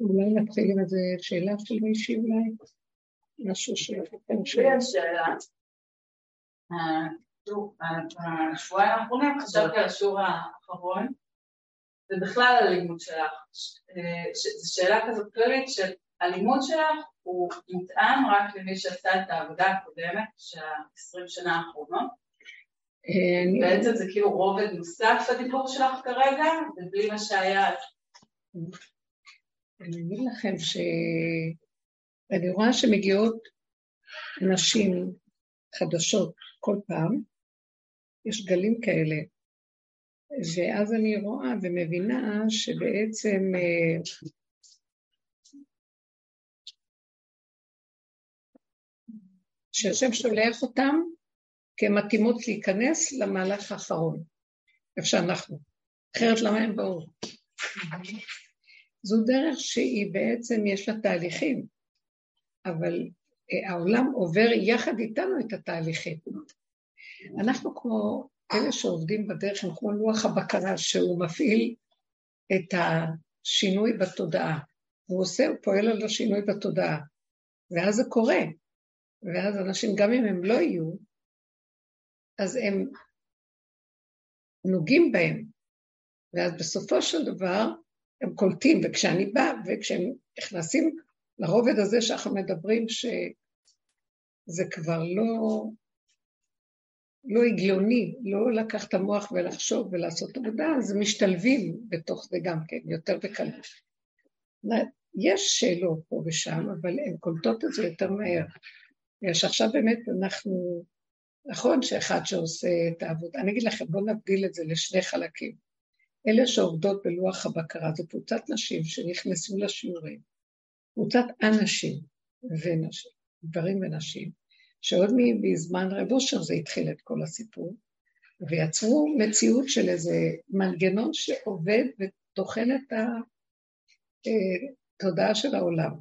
אולי נתחיל עם איזה שאלה של מישהי אולי? משהו שלכם שאלה. שאלה. בשבועיים האחרונים חשבתי על השיעור האחרון, ובכלל הלימוד שלך. זו שאלה כזאת כללית שהלימוד שלך הוא מותאם רק למי שעשה את העבודה הקודמת של ה-20 שנה האחרונות. בעצם זה כאילו רובד נוסף הדיבור שלך כרגע, ובלי מה שהיה אני אגיד לכם שאני רואה שמגיעות נשים חדשות כל פעם, יש גלים כאלה, ואז אני רואה ומבינה שבעצם אה, שהשם שולח אותם כמתאימות להיכנס למהלך האחרון, איפה שאנחנו. אחרת למה הם באו? זו דרך שהיא בעצם, יש לה תהליכים, אבל אה, העולם עובר יחד איתנו את התהליכים. אנחנו כמו אלה שעובדים בדרך, הם כמו לוח הבקרה שהוא מפעיל את השינוי בתודעה. הוא עושה, הוא פועל על השינוי בתודעה, ואז זה קורה. ואז אנשים, גם אם הם לא יהיו, אז הם נוגעים בהם. ואז בסופו של דבר, הם קולטים, וכשאני באה, וכשהם נכנסים לרובד הזה שאנחנו מדברים, שזה כבר לא, לא הגיוני, לא לקח את המוח ולחשוב ולעשות עבודה, אז משתלבים בתוך זה גם כן, יותר בקלות. יש שאלות פה ושם, אבל הן קולטות את זה יותר מהר. יש עכשיו באמת אנחנו, נכון שאחד שעושה את העבודה, אני אגיד לכם, בואו נבדיל את זה לשני חלקים. אלה שעובדות בלוח הבקרה, זו קבוצת נשים שנכנסו לשיעורים, קבוצת אנשים ונשים, גברים ונשים, שעוד מזמן רב אושר זה התחיל את כל הסיפור, ויצרו מציאות של איזה מנגנון שעובד וטוחן את התודעה של העולם.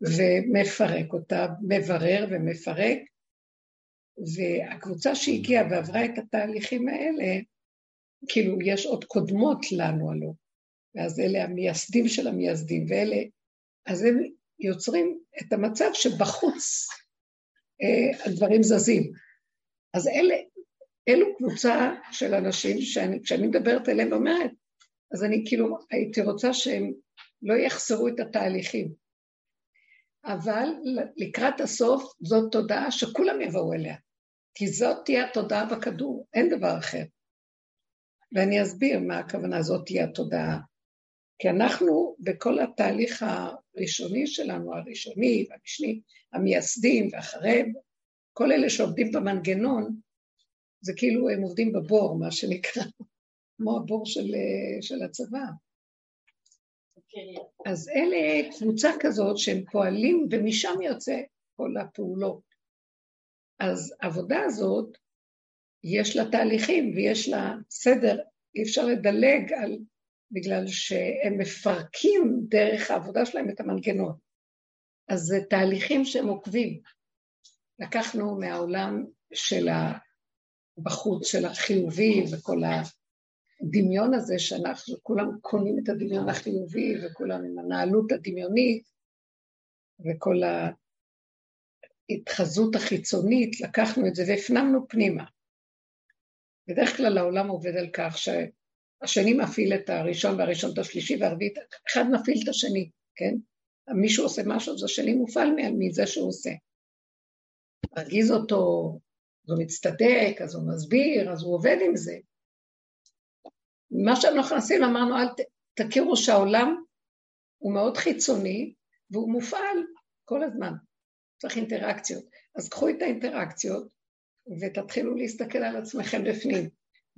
ומפרק אותה, מברר ומפרק, והקבוצה שהגיעה ועברה את התהליכים האלה, כאילו יש עוד קודמות לנו הלא, ואז אלה המייסדים של המייסדים, ואלה, אז הם יוצרים את המצב שבחוץ אה, הדברים זזים. אז אלה, אלו קבוצה של אנשים שאני, כשאני מדברת אליהם ואומרת, אז אני כאילו הייתי רוצה שהם לא יחסרו את התהליכים. אבל לקראת הסוף זאת תודעה שכולם יבואו אליה, כי זאת תהיה התודעה בכדור, אין דבר אחר. ואני אסביר מה הכוונה זאת תהיה התודעה. כי אנחנו, בכל התהליך הראשוני שלנו, הראשוני והמשני, המייסדים ואחריהם, כל אלה שעובדים במנגנון, זה כאילו הם עובדים בבור, מה שנקרא, כמו הבור של, של הצבא. אז אלה קבוצה כזאת שהם פועלים ומשם יוצא כל הפעולות. אז העבודה הזאת, יש לה תהליכים ויש לה סדר, אי אפשר לדלג על, בגלל שהם מפרקים דרך העבודה שלהם את המנגנון. אז זה תהליכים שהם עוקבים. לקחנו מהעולם של. בחוץ, של החיובי וכל הדמיון הזה שאנחנו כולם קונים את הדמיון החיובי וכולם עם הנעלות הדמיונית וכל ההתחזות החיצונית, לקחנו את זה והפנמנו פנימה. בדרך כלל העולם עובד על כך שהשני מפעיל את הראשון והראשון את השלישי והרביעית, אחד מפעיל את השני, כן? מישהו עושה משהו, אז השני מופעל מזה שהוא עושה. מרגיז אותו, אז הוא מצטדק, אז הוא מסביר, אז הוא עובד עם זה. מה שאנחנו עשינו, אמרנו, אל ת, תכירו שהעולם הוא מאוד חיצוני והוא מופעל כל הזמן. צריך אינטראקציות. אז קחו את האינטראקציות ותתחילו להסתכל על עצמכם בפנים,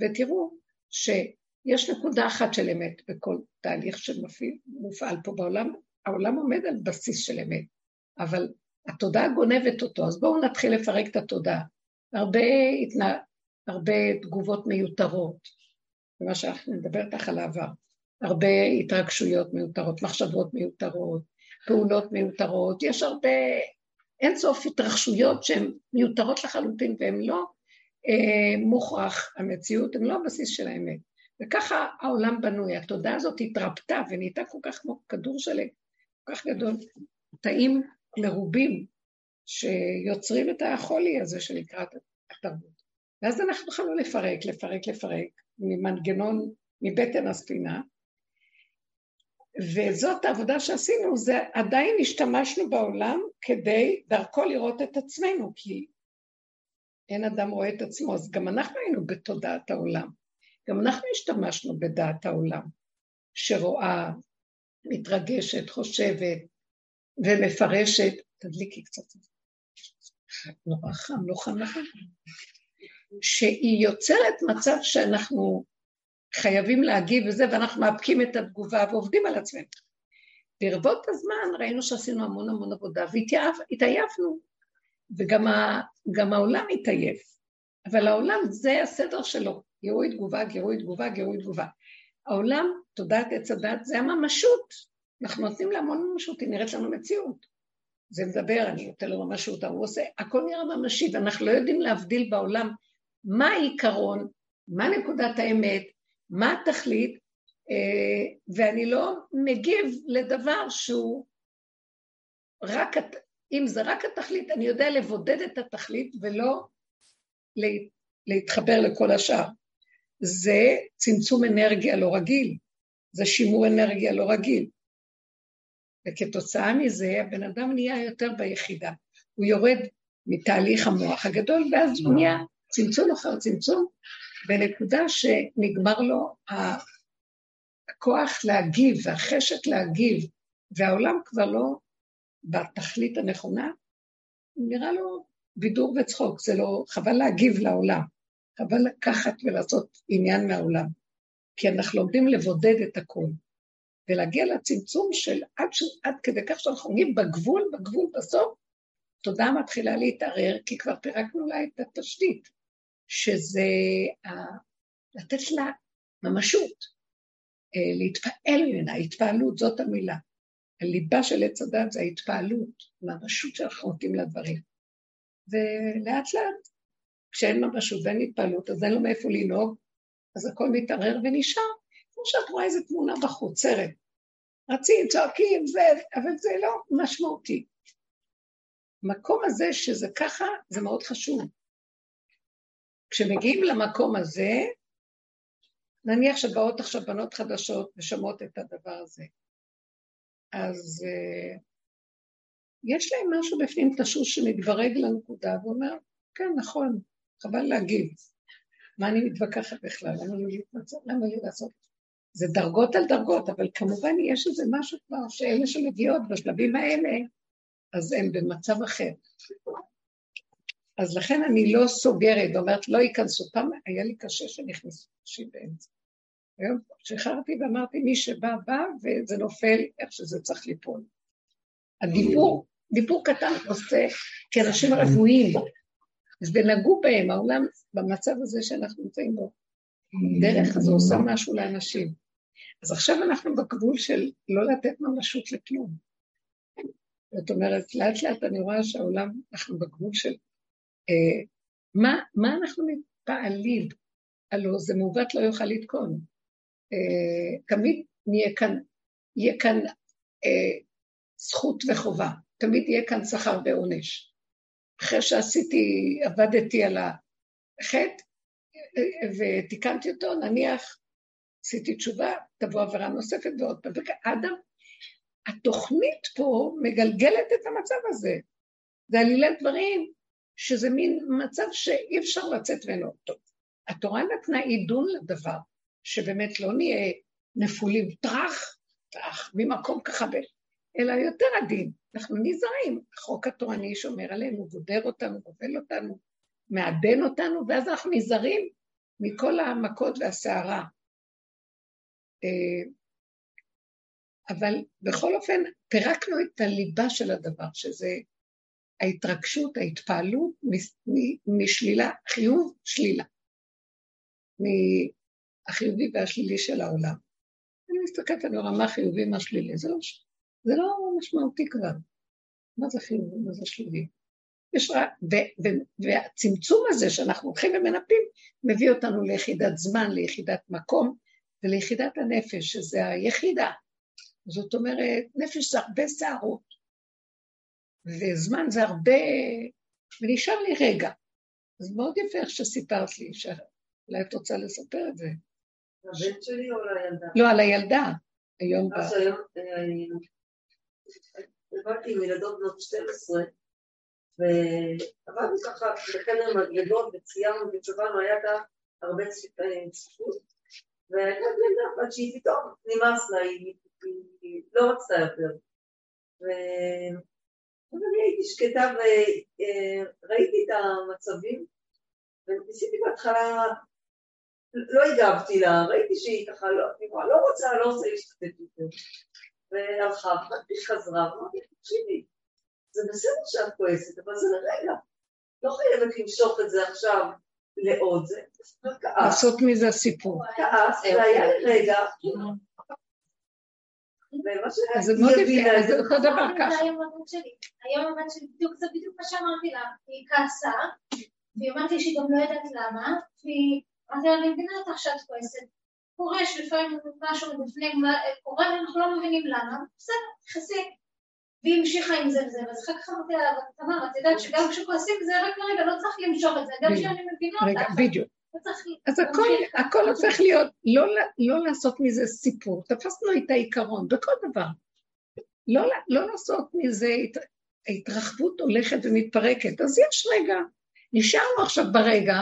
ותראו שיש נקודה אחת של אמת בכל תהליך שמופעל פה בעולם. העולם עומד על בסיס של אמת, אבל התודעה גונבת אותו, אז בואו נתחיל לפרק את התודעה. הרבה, התנה, הרבה תגובות מיותרות, ומה שאנחנו נדבר איתך על העבר. הרבה התרגשויות מיותרות, מחשבות מיותרות, פעולות מיותרות, יש הרבה, אין סוף התרחשויות שהן מיותרות לחלוטין והן לא אה, מוכרח המציאות, הן לא הבסיס של האמת. וככה העולם בנוי. התודעה הזאת התרפתה ונהייתה כל כך כמו כדור שלג, כל כך גדול, תאים מרובים שיוצרים את החולי הזה שנקרא התרבות. ואז אנחנו התחלנו לפרק, לפרק, לפרק, ממנגנון, מבטן הספינה, וזאת העבודה שעשינו, זה עדיין השתמשנו בעולם כדי דרכו לראות את עצמנו, כי אין אדם רואה את עצמו, אז גם אנחנו היינו בתודעת העולם. גם אנחנו השתמשנו בדעת העולם, שרואה, מתרגשת, חושבת ומפרשת. תדליקי קצת. נורא חם, לא חם לכם? שהיא יוצרת מצב שאנחנו חייבים להגיב וזה, ואנחנו מאפקים את התגובה ועובדים על עצמנו. ברבות הזמן ראינו שעשינו המון המון עבודה והתעייפנו, וגם ה, העולם התעייף. אבל העולם זה הסדר שלו, גירוי תגובה, גירוי תגובה, גירוי תגובה. העולם, תודעת עץ הדת, זה הממשות. אנחנו נותנים לה המון ממשות, היא נראית לנו מציאות. זה מדבר, אני נותן לו ממשות, הוא עושה, הכל נראה ממשי, ואנחנו לא יודעים להבדיל בעולם מה העיקרון, מה נקודת האמת, מה התכלית, אה, ואני לא מגיב לדבר שהוא רק, אם זה רק התכלית, אני יודע לבודד את התכלית ולא להתחבר לכל השאר. זה צמצום אנרגיה לא רגיל, זה שימור אנרגיה לא רגיל. וכתוצאה מזה הבן אדם נהיה יותר ביחידה. הוא יורד מתהליך המוח הגדול, ואז הוא נהיה צמצום אחר צמצום, בנקודה שנגמר לו הכוח להגיב והחשק להגיב, והעולם כבר לא בתכלית הנכונה, נראה לו בידור וצחוק, זה לא, חבל להגיב לעולם, חבל לקחת ולעשות עניין מהעולם, כי אנחנו לומדים לבודד את הכול, ולהגיע לצמצום של עד, ש... עד כדי כך שאנחנו עומדים בגבול, בגבול בסוף, תודעה מתחילה להתערער, כי כבר פירקנו לה את התשתית. שזה לתת לה ממשות, אה, להתפעל ממנה, התפעלות, זאת המילה. הליבה של עץ הדת זה ההתפעלות, ממשות שאנחנו נותנים לדברים. ולאט לאט, כשאין ממשות ואין התפעלות, אז אין לו מאיפה לנהוג, אז הכל מתערער ונשאר, כמו שאת רואה איזה תמונה בחוץ, סרט. רצים, צועקים, זה, אבל זה לא משמעותי. המקום הזה שזה ככה, זה מאוד חשוב. כשמגיעים למקום הזה, נניח שבאות עכשיו בנות חדשות ושומעות את הדבר הזה, אז uh, יש להם משהו בפנים תשוש שמתברג לנקודה ואומר, כן, נכון, חבל להגיב. מה אני מתווכחת בכלל? למה לי להתנצל? למה לי לעשות? זה דרגות על דרגות, אבל כמובן יש איזה משהו כבר שאלה שמגיעות בשלבים האלה, אז הם במצב אחר. אז לכן אני לא סוגרת ואומרת, לא ייכנסו. פעם היה לי קשה שנכנסו אנשים באמצע. היום שחררתי ואמרתי, מי שבא, בא, וזה נופל איך שזה צריך ליפול. הדיבור, דיבור קטן עושה כאנשים רפואיים, ונגעו בהם, העולם במצב הזה שאנחנו נמצאים בו. דרך הזו עושה משהו לאנשים. אז עכשיו אנחנו בגבול של לא לתת ממשות לכלום. זאת אומרת, לאט לאט אני רואה שהעולם, אנחנו בגבול של מה, מה אנחנו מתפעלים? הלוא זה מעוות לא יוכל לתקון. אה, תמיד נהיה כאן, יהיה כאן אה, זכות וחובה, תמיד יהיה כאן שכר ועונש. אחרי שעשיתי, עבדתי על החטא ותיקנתי אותו, נניח עשיתי תשובה, תבוא עבירה נוספת ועוד פעם. אדם, התוכנית פה מגלגלת את המצב הזה. זה עלילת דברים שזה מין מצב שאי אפשר לצאת ממנו. טוב, התורה נתנה עידון לדבר, שבאמת לא נהיה נפולים טראח, טראח, ממקום ככה, ב... אלא יותר עדין. אנחנו נזהרים, החוק התורני שומר עלינו, גודר אותנו, גובל אותנו, מעדן אותנו, ואז אנחנו נזהרים מכל המכות והסערה. אה, אבל בכל אופן, פירקנו את הליבה של הדבר, שזה ההתרגשות, ההתפעלות משלילה, חיוב, שלילה. מהחיובי והשלילי של העולם. אני מסתכלת, אני רואה מה חיובי, מה שלילי, זה לא, זה לא משמעותי כבר. מה זה חיובי, מה זה שלילי? יש רק, ו, ו, והצמצום הזה שאנחנו הולכים ומנפים, מביא אותנו ליחידת זמן, ליחידת מקום, וליחידת הנפש, שזה היחידה. זאת אומרת, נפש זה הרבה שערות, וזמן זה הרבה, ונשאר לי רגע. אז מאוד יפה איך שסיפרת לי, שאולי את רוצה לספר את זה. לבן שלי או לילדה? לא, על הילדה, היום ב... אז היום, באתי אה, עם ילדות בנות 12, ועבדנו ככה בחדר מדרגות וציירנו וצבענו, היה הרבה צפיפות, והייתה ילדה בת שהיא פתאום נמאס לה, היא לא רצתה יותר. ואני הייתי שקטה וראיתי את המצבים, וניסיתי בהתחלה, לא הגבתי לה, ראיתי שהיא ככה לא, לא רוצה, לא רוצה להשתתף יותר. והלכה, ואחר חזרה, ואמרתי, תקשיבי, זה בסדר שאת כועסת, אבל זה לרגע. לא חייבת למשוך את זה עכשיו לעוד, זה כעס. לעשות מזה סיפור. כעס, זה היה רגע. אז זה מאוד יפה, זה אותו דבר ככה. היום הבת שלי, בדיוק זה בדיוק מה שאמרתי לה, היא כעסה, והיא אמרתי שהיא גם לא יודעת למה, והיא אמרתי לה, אני מבינה אותך שאת כועסת, קורה שלפעמים משהו מבפנים קורה ואנחנו לא מבינים למה, בסדר, תכסי. והיא המשיכה עם זה וזה, ואז אחר כך אמרתי לה, תמר, את יודעת שגם כשכועסים זה רק לרגע, לא צריך למשוך את זה, גם כשאני מבינה אותך. רגע, בדיוק. אז הכל, הכל הופך להיות, לא, לא לעשות מזה סיפור, תפסנו את העיקרון בכל דבר. לא, לא לעשות מזה, ההתרחבות הולכת ומתפרקת, אז יש רגע. נשארנו עכשיו ברגע,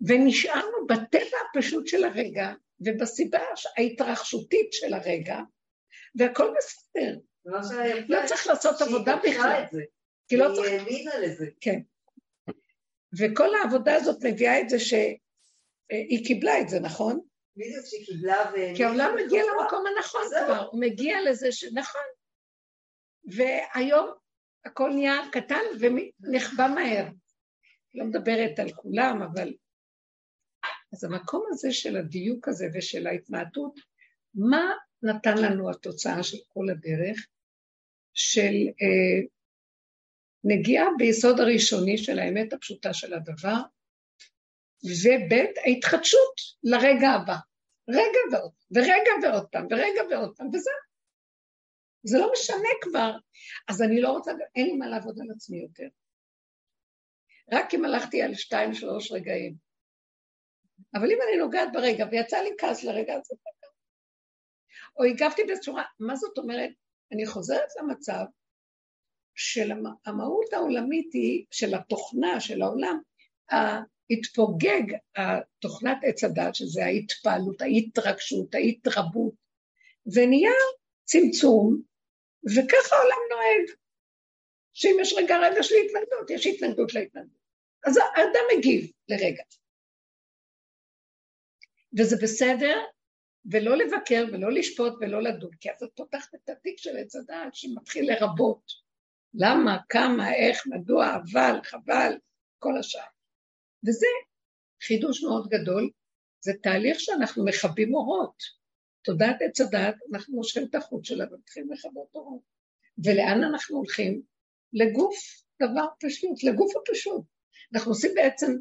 ונשארנו בטבע הפשוט של הרגע, ובסיבה ההתרחשותית של הרגע, והכל בסדר. לא צריך לעשות עבודה בכלל. כי לא צריך... היא האמינה לזה. כן. וכל העבודה הזאת מביאה את זה שהיא קיבלה את זה, נכון? בדיוק שהיא קיבלה ו... כי העולם מגיע למקום הנכון כבר, הוא מגיע לזה שנכון. והיום הכל נהיה קטן ונחבא מהר. לא מדברת על כולם, אבל... אז המקום הזה של הדיוק הזה ושל ההתמעטות, מה נתן לנו התוצאה של כל הדרך? של אה, נגיעה ביסוד הראשוני של האמת הפשוטה של הדבר, וב' ההתחדשות לרגע הבא. רגע ועוד, ורגע ועוד פעם, ורגע ועוד פעם, וזהו. זה לא משנה כבר. אז אני לא רוצה, אין לי מה לעבוד על עצמי יותר. רק אם הלכתי על שתיים, שלוש רגעים. אבל אם אני נוגעת ברגע, ויצא לי כעס לרגע הזה, או הגבתי בצורה, מה זאת אומרת? אני חוזרת למצב של המהות העולמית היא, של התוכנה, של העולם, התפוגג התוכנת עץ הדת, שזה ההתפעלות, ההתרגשות, ההתרבות, ונהיה צמצום, וככה העולם נוהג. שאם יש רגע רגע של התנגדות, יש התנגדות להתנגדות. אז האדם מגיב לרגע. וזה בסדר, ולא לבקר ולא לשפוט ולא לדון, כי אז את פותחת את התיק של עץ הדעת שמתחיל לרבות. למה, כמה, איך, מדוע, אבל, חבל, כל השאר. וזה חידוש מאוד גדול, זה תהליך שאנחנו מכבים אורות. תודעת עץ הדעת, אנחנו מושכים את החוט שלה ומתחילים לכבות אורות. ולאן אנחנו הולכים? לגוף דבר פשוט, לגוף הפשוט. אנחנו עושים בעצם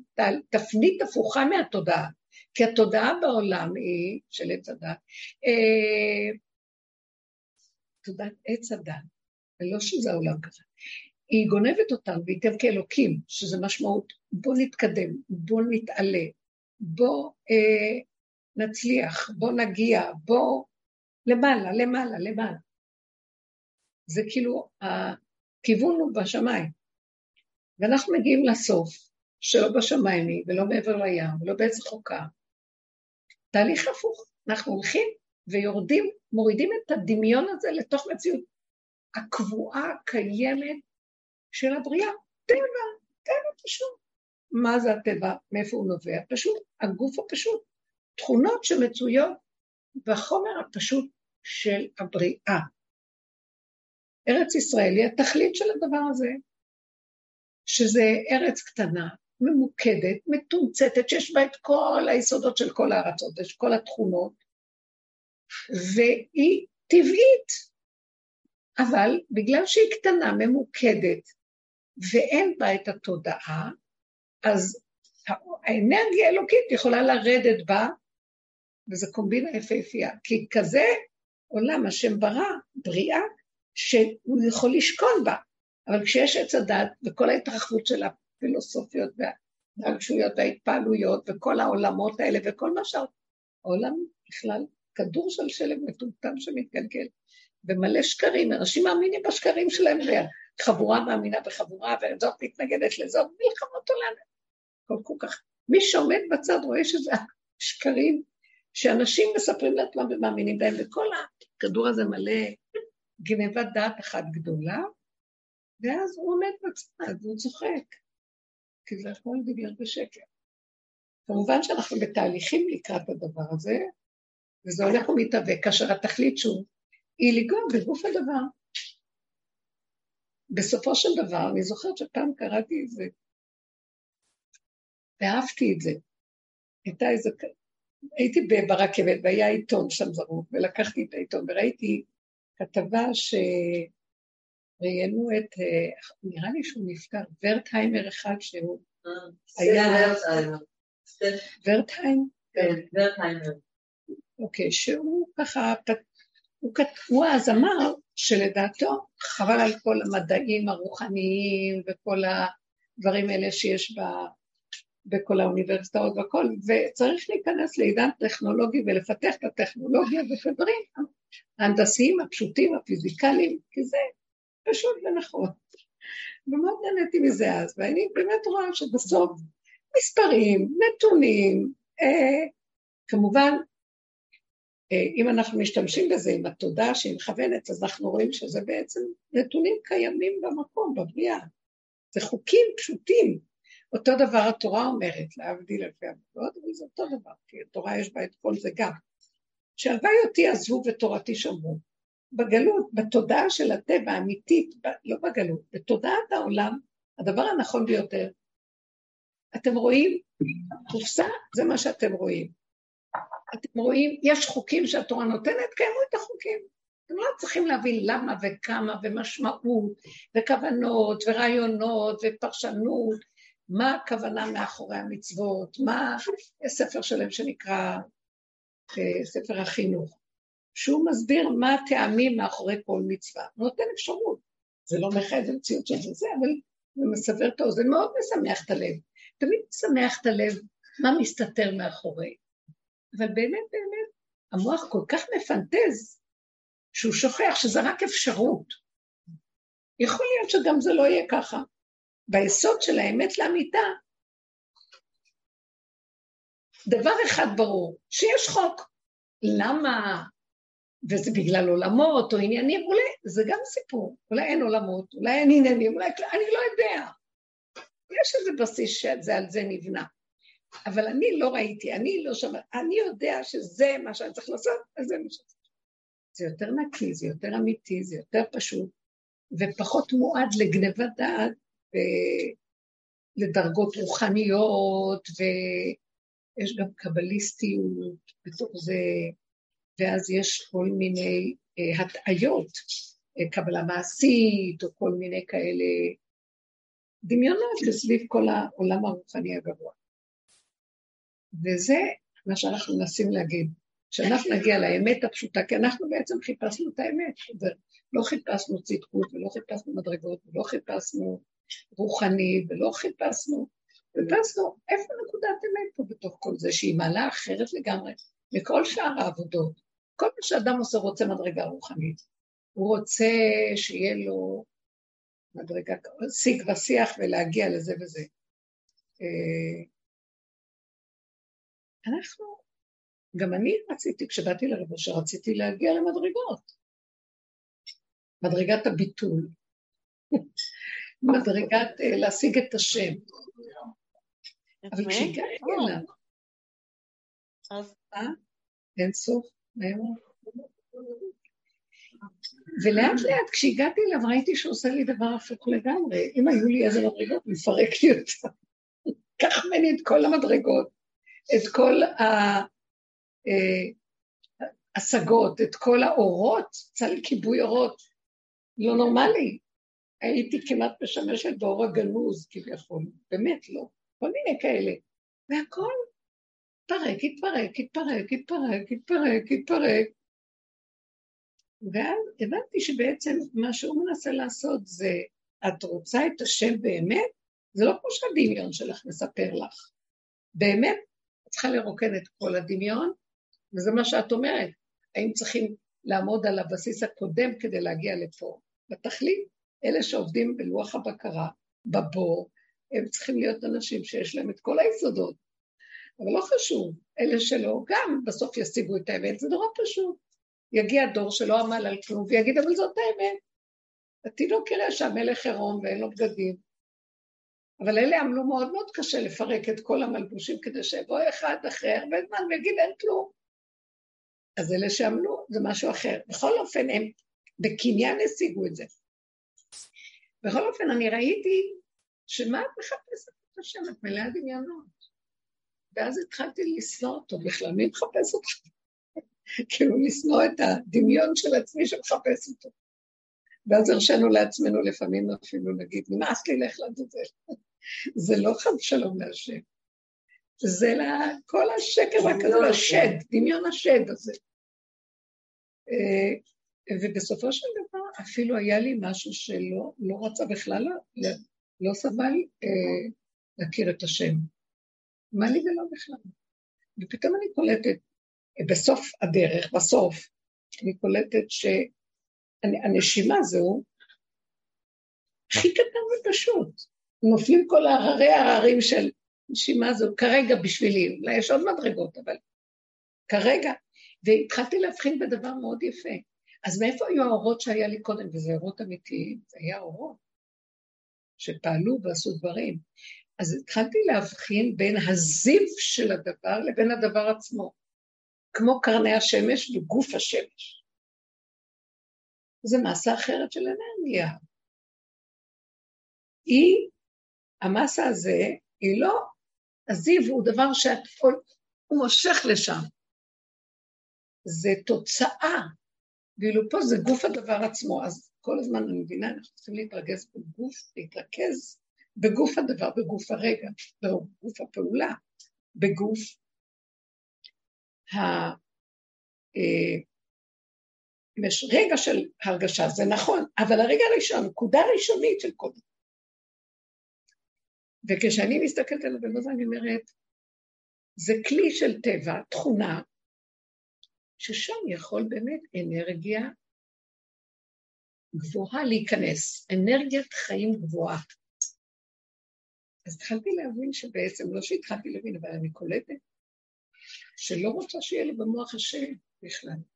תפנית הפוכה מהתודעה. כי התודעה בעולם היא, של עץ הדת, אה, תודעת עץ הדת, ולא שזה העולם כזה, היא גונבת והיא תהיה כאלוקים, שזה משמעות, בוא נתקדם, בוא נתעלה, בוא אה, נצליח, בוא נגיע, בוא למעלה, למעלה, למעלה. זה כאילו, הכיוון הוא בשמיים. ואנחנו מגיעים לסוף, שלא בשמיים היא, ולא מעבר לים, ולא בעץ חוקה, תהליך הפוך, אנחנו הולכים ויורדים, מורידים את הדמיון הזה לתוך מציאות הקבועה, הקיימת של הבריאה, טבע, טבע פשוט. מה זה הטבע? מאיפה הוא נובע? פשוט, הגוף הפשוט. תכונות שמצויות בחומר הפשוט של הבריאה. ארץ ישראל היא התכלית של הדבר הזה, שזה ארץ קטנה, ממוקדת, מתומצתת, שיש בה את כל היסודות של כל הארצות, יש כל התכונות, והיא טבעית, אבל בגלל שהיא קטנה, ממוקדת, ואין בה את התודעה, אז האנרגיה האלוקית יכולה לרדת בה וזה קומבינה יפהפייה, כי כזה עולם השם ברא, בריאה, שהוא יכול לשכון בה, אבל כשיש עץ הדת וכל ההתרחבות של הפילוסופיות והרגשויות וההתפעלויות וכל העולמות האלה וכל מה שהעולם בכלל כדור של שלג מטומטם שמתגלגל, ומלא שקרים, אנשים מאמינים בשקרים שלהם, וחבורה מאמינה בחבורה, וזאת מתנגדת לזאת, מלחמות עולם. כל כך. מי שעומד בצד רואה שזה שקרים שאנשים מספרים לעצמם ומאמינים בהם, וכל הכדור הזה מלא גנבת דעת אחת גדולה, ואז הוא עומד בצד והוא צוחק, כי זה הכל דיבר בשקר. כמובן שאנחנו בתהליכים לקראת הדבר הזה, וזה הולך ומתהווה, כאשר התכלית שהוא, היא לגוע בגוף הדבר. בסופו של דבר, אני זוכרת שפעם קראתי את זה, ואהבתי את זה. הייתה איזה, הייתי ברכבת והיה עיתון שם זרוק, ולקחתי את העיתון וראיתי כתבה שראיינו את, אה, נראה לי שהוא נפטר, ורטהיימר אחד שהוא אה, היה... ורטהיים? כן, ורטהיימר. אוקיי, שהוא ככה, הוא, הוא אז אמר שלדעתו חבל על כל המדעים הרוחניים וכל הדברים האלה שיש בה, בכל האוניברסיטאות והכל, וצריך להיכנס לעידן טכנולוגי ולפתח את הטכנולוגיה ואת הדברים ההנדסיים הפשוטים, הפיזיקליים, כי זה פשוט ונכון. ומאוד נהניתי מזה אז, ואני באמת רואה שבסוף מספרים, נתונים, אה, כמובן אם אנחנו משתמשים בזה עם התודעה שהיא מכוונת, אז אנחנו רואים שזה בעצם נתונים קיימים במקום, בבריאה. זה חוקים פשוטים. אותו דבר התורה אומרת, להבדיל אלפי עבודות, אבל זה אותו דבר, כי התורה יש בה את כל זה גם. שהלוואי אותי עזבו ותורתי שמרו. בגלות, בתודעה של הטבע האמיתית, לא בגלות, בתודעת העולם, הדבר הנכון ביותר, אתם רואים, קופסה זה מה שאתם רואים. אתם רואים, יש חוקים שהתורה נותנת, קיימו את החוקים. אתם לא צריכים להבין למה וכמה ומשמעות וכוונות ורעיונות ופרשנות, מה הכוונה מאחורי המצוות, מה ספר שלם שנקרא אה, ספר החינוך, שהוא מסביר מה הטעמים מאחורי כל מצווה. נותן אפשרות. זה לא מחייב המציאות של זה, אבל זה מסבר את האוזן, מאוד משמח את הלב. תמיד משמח את הלב מה מסתתר מאחורי. אבל באמת באמת המוח כל כך מפנטז, שהוא שוכח שזה רק אפשרות. יכול להיות שגם זה לא יהיה ככה. ביסוד של האמת לאמיתה, דבר אחד ברור, שיש חוק. למה? וזה בגלל עולמות או עניינים, אולי זה גם סיפור, אולי אין עולמות, אולי אין עניינים, אולי אני לא יודע. יש איזה בסיס שזה על זה נבנה. אבל אני לא ראיתי, אני לא שמעתי, אני יודע שזה מה שאני צריך לעשות, אז זה מה שאני צריך. זה יותר נקי, זה יותר אמיתי, זה יותר פשוט, ופחות מועד לגנבת דעת ולדרגות רוחניות, ויש גם קבליסטיות בתוך זה, ואז יש כל מיני אה, הטעיות, אה, קבלה מעשית, או כל מיני כאלה דמיונות סביב כל העולם הרוחני הגבוה. וזה מה שאנחנו מנסים להגיד, שאנחנו נגיע לאמת הפשוטה, כי אנחנו בעצם חיפשנו את האמת, ולא חיפשנו צדקות, ולא חיפשנו מדרגות, ולא חיפשנו רוחני, ולא חיפשנו, חיפשנו איפה נקודת אמת פה בתוך כל זה, שהיא מעלה אחרת לגמרי מכל שאר העבודות. כל מה שאדם עושה רוצה מדרגה רוחנית. הוא רוצה שיהיה לו מדרגה, שיג ושיח ולהגיע לזה וזה. אה, אנחנו, גם אני רציתי, כשבאתי לרבו שרציתי להגיע למדרגות. מדרגת הביטול. מדרגת אה, להשיג את השם. אבל כשהגעתי אליו, אה? אין סוף, ולאט לאט כשהגעתי אליו ראיתי שהוא עושה לי דבר הפוך לגמרי. אם היו לי איזה מדרגות, מפרק לי אותה. קח ממני את כל המדרגות. את כל ההשגות, את כל האורות, צל כיבוי אורות. לא נורמלי. הייתי כמעט משמשת באור הגנוז כביכול, באמת לא, כל מיני כאלה. והכל התפרק, התפרק, התפרק, התפרק, התפרק, התפרק. ואז הבנתי שבעצם מה שהוא מנסה לעשות זה, את רוצה את השם באמת? זה לא כמו שהדמיון שלך מספר לך. באמת, צריכה לרוקן את כל הדמיון, וזה מה שאת אומרת. האם צריכים לעמוד על הבסיס הקודם כדי להגיע לפה? בתכלית, אלה שעובדים בלוח הבקרה, בבור, הם צריכים להיות אנשים שיש להם את כל היסודות. אבל לא חשוב, אלה שלא, גם בסוף ישיגו את האמת, זה נורא פשוט. יגיע דור שלא עמל על כלום ויגיד, אבל זאת האמת. התינוק יראה שהמלך עירום ואין לו בגדים. אבל אלה עמלו מאוד מאוד קשה לפרק את כל המלבושים כדי שיבוא אחד אחרי הרבה זמן ויגיד אין כלום. אז אלה שעמלו זה משהו אחר. בכל אופן הם בקניין השיגו את זה. בכל אופן אני ראיתי שמה את מחפשת את השם? את מלאה דמיונות. ואז התחלתי לשנוא אותו בכלל, מי מחפש אותך? כאילו לשנוא את הדמיון של עצמי שמחפש אותו. ואז הרשינו לעצמנו לפעמים אפילו להגיד, נמאס לי לך לעזאזל. זה לא חד שלום להשם. זה כל השקר הכזה, השד, דמיון השד הזה. אה, ובסופו של דבר אפילו היה לי משהו שלא לא רצה בכלל, לא, לא סבל אה, להכיר את השם. מה לי ולא בכלל. ופתאום אני קולטת, בסוף הדרך, בסוף, אני קולטת שהנשימה זהו הכי קטן ופשוט. נופלים כל הררי הררים של נשימה זו, כרגע בשבילי, אולי יש עוד מדרגות, אבל כרגע. והתחלתי להבחין בדבר מאוד יפה. אז מאיפה היו האורות שהיה לי קודם, וזה אורות אמיתיים? זה היה אורות שפעלו ועשו דברים. אז התחלתי להבחין בין הזיו של הדבר לבין הדבר עצמו, כמו קרני השמש וגוף השמש. זה מסה אחרת של אנרגיה. היא, המסה הזה, היא לא, הזיו הוא דבר שהכל, הוא מושך לשם. זה תוצאה, ואילו פה זה גוף הדבר עצמו, אז כל הזמן אני מבינה, אנחנו צריכים להתרכז בגוף, להתרכז בגוף הדבר, בגוף הרגע, בגוף הפעולה, בגוף ה... יש רגע של הרגשה, זה נכון, אבל הרגע הראשון, נקודה ראשונית של כל זה. וכשאני מסתכלת על הדבר הזה, אני אומרת, זה כלי של טבע, תכונה, ששם יכול באמת אנרגיה גבוהה להיכנס, אנרגיית חיים גבוהה. אז התחלתי להבין שבעצם, לא שהתחלתי להבין, אבל אני קולטת שלא רוצה שיהיה לי במוח השם בכלל.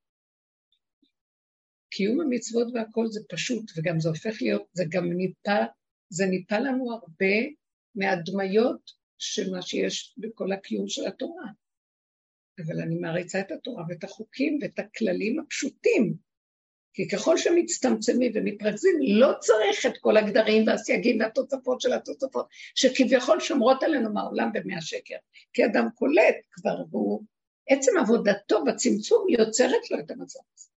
קיום המצוות והכל זה פשוט, וגם זה הופך להיות, זה גם ניפה, זה ניפה לנו הרבה מהדמיות של מה שיש בכל הקיום של התורה. אבל אני מעריצה את התורה ואת החוקים ואת הכללים הפשוטים, כי ככל שמצטמצמים ומתרכזים, לא צריך את כל הגדרים והסייגים והתוצפות של התוצפות, שכביכול שומרות עלינו מהעולם במאה שקר. כי אדם קולט כבר, והוא, עצם עבודתו בצמצום יוצרת לו את המצב הזה.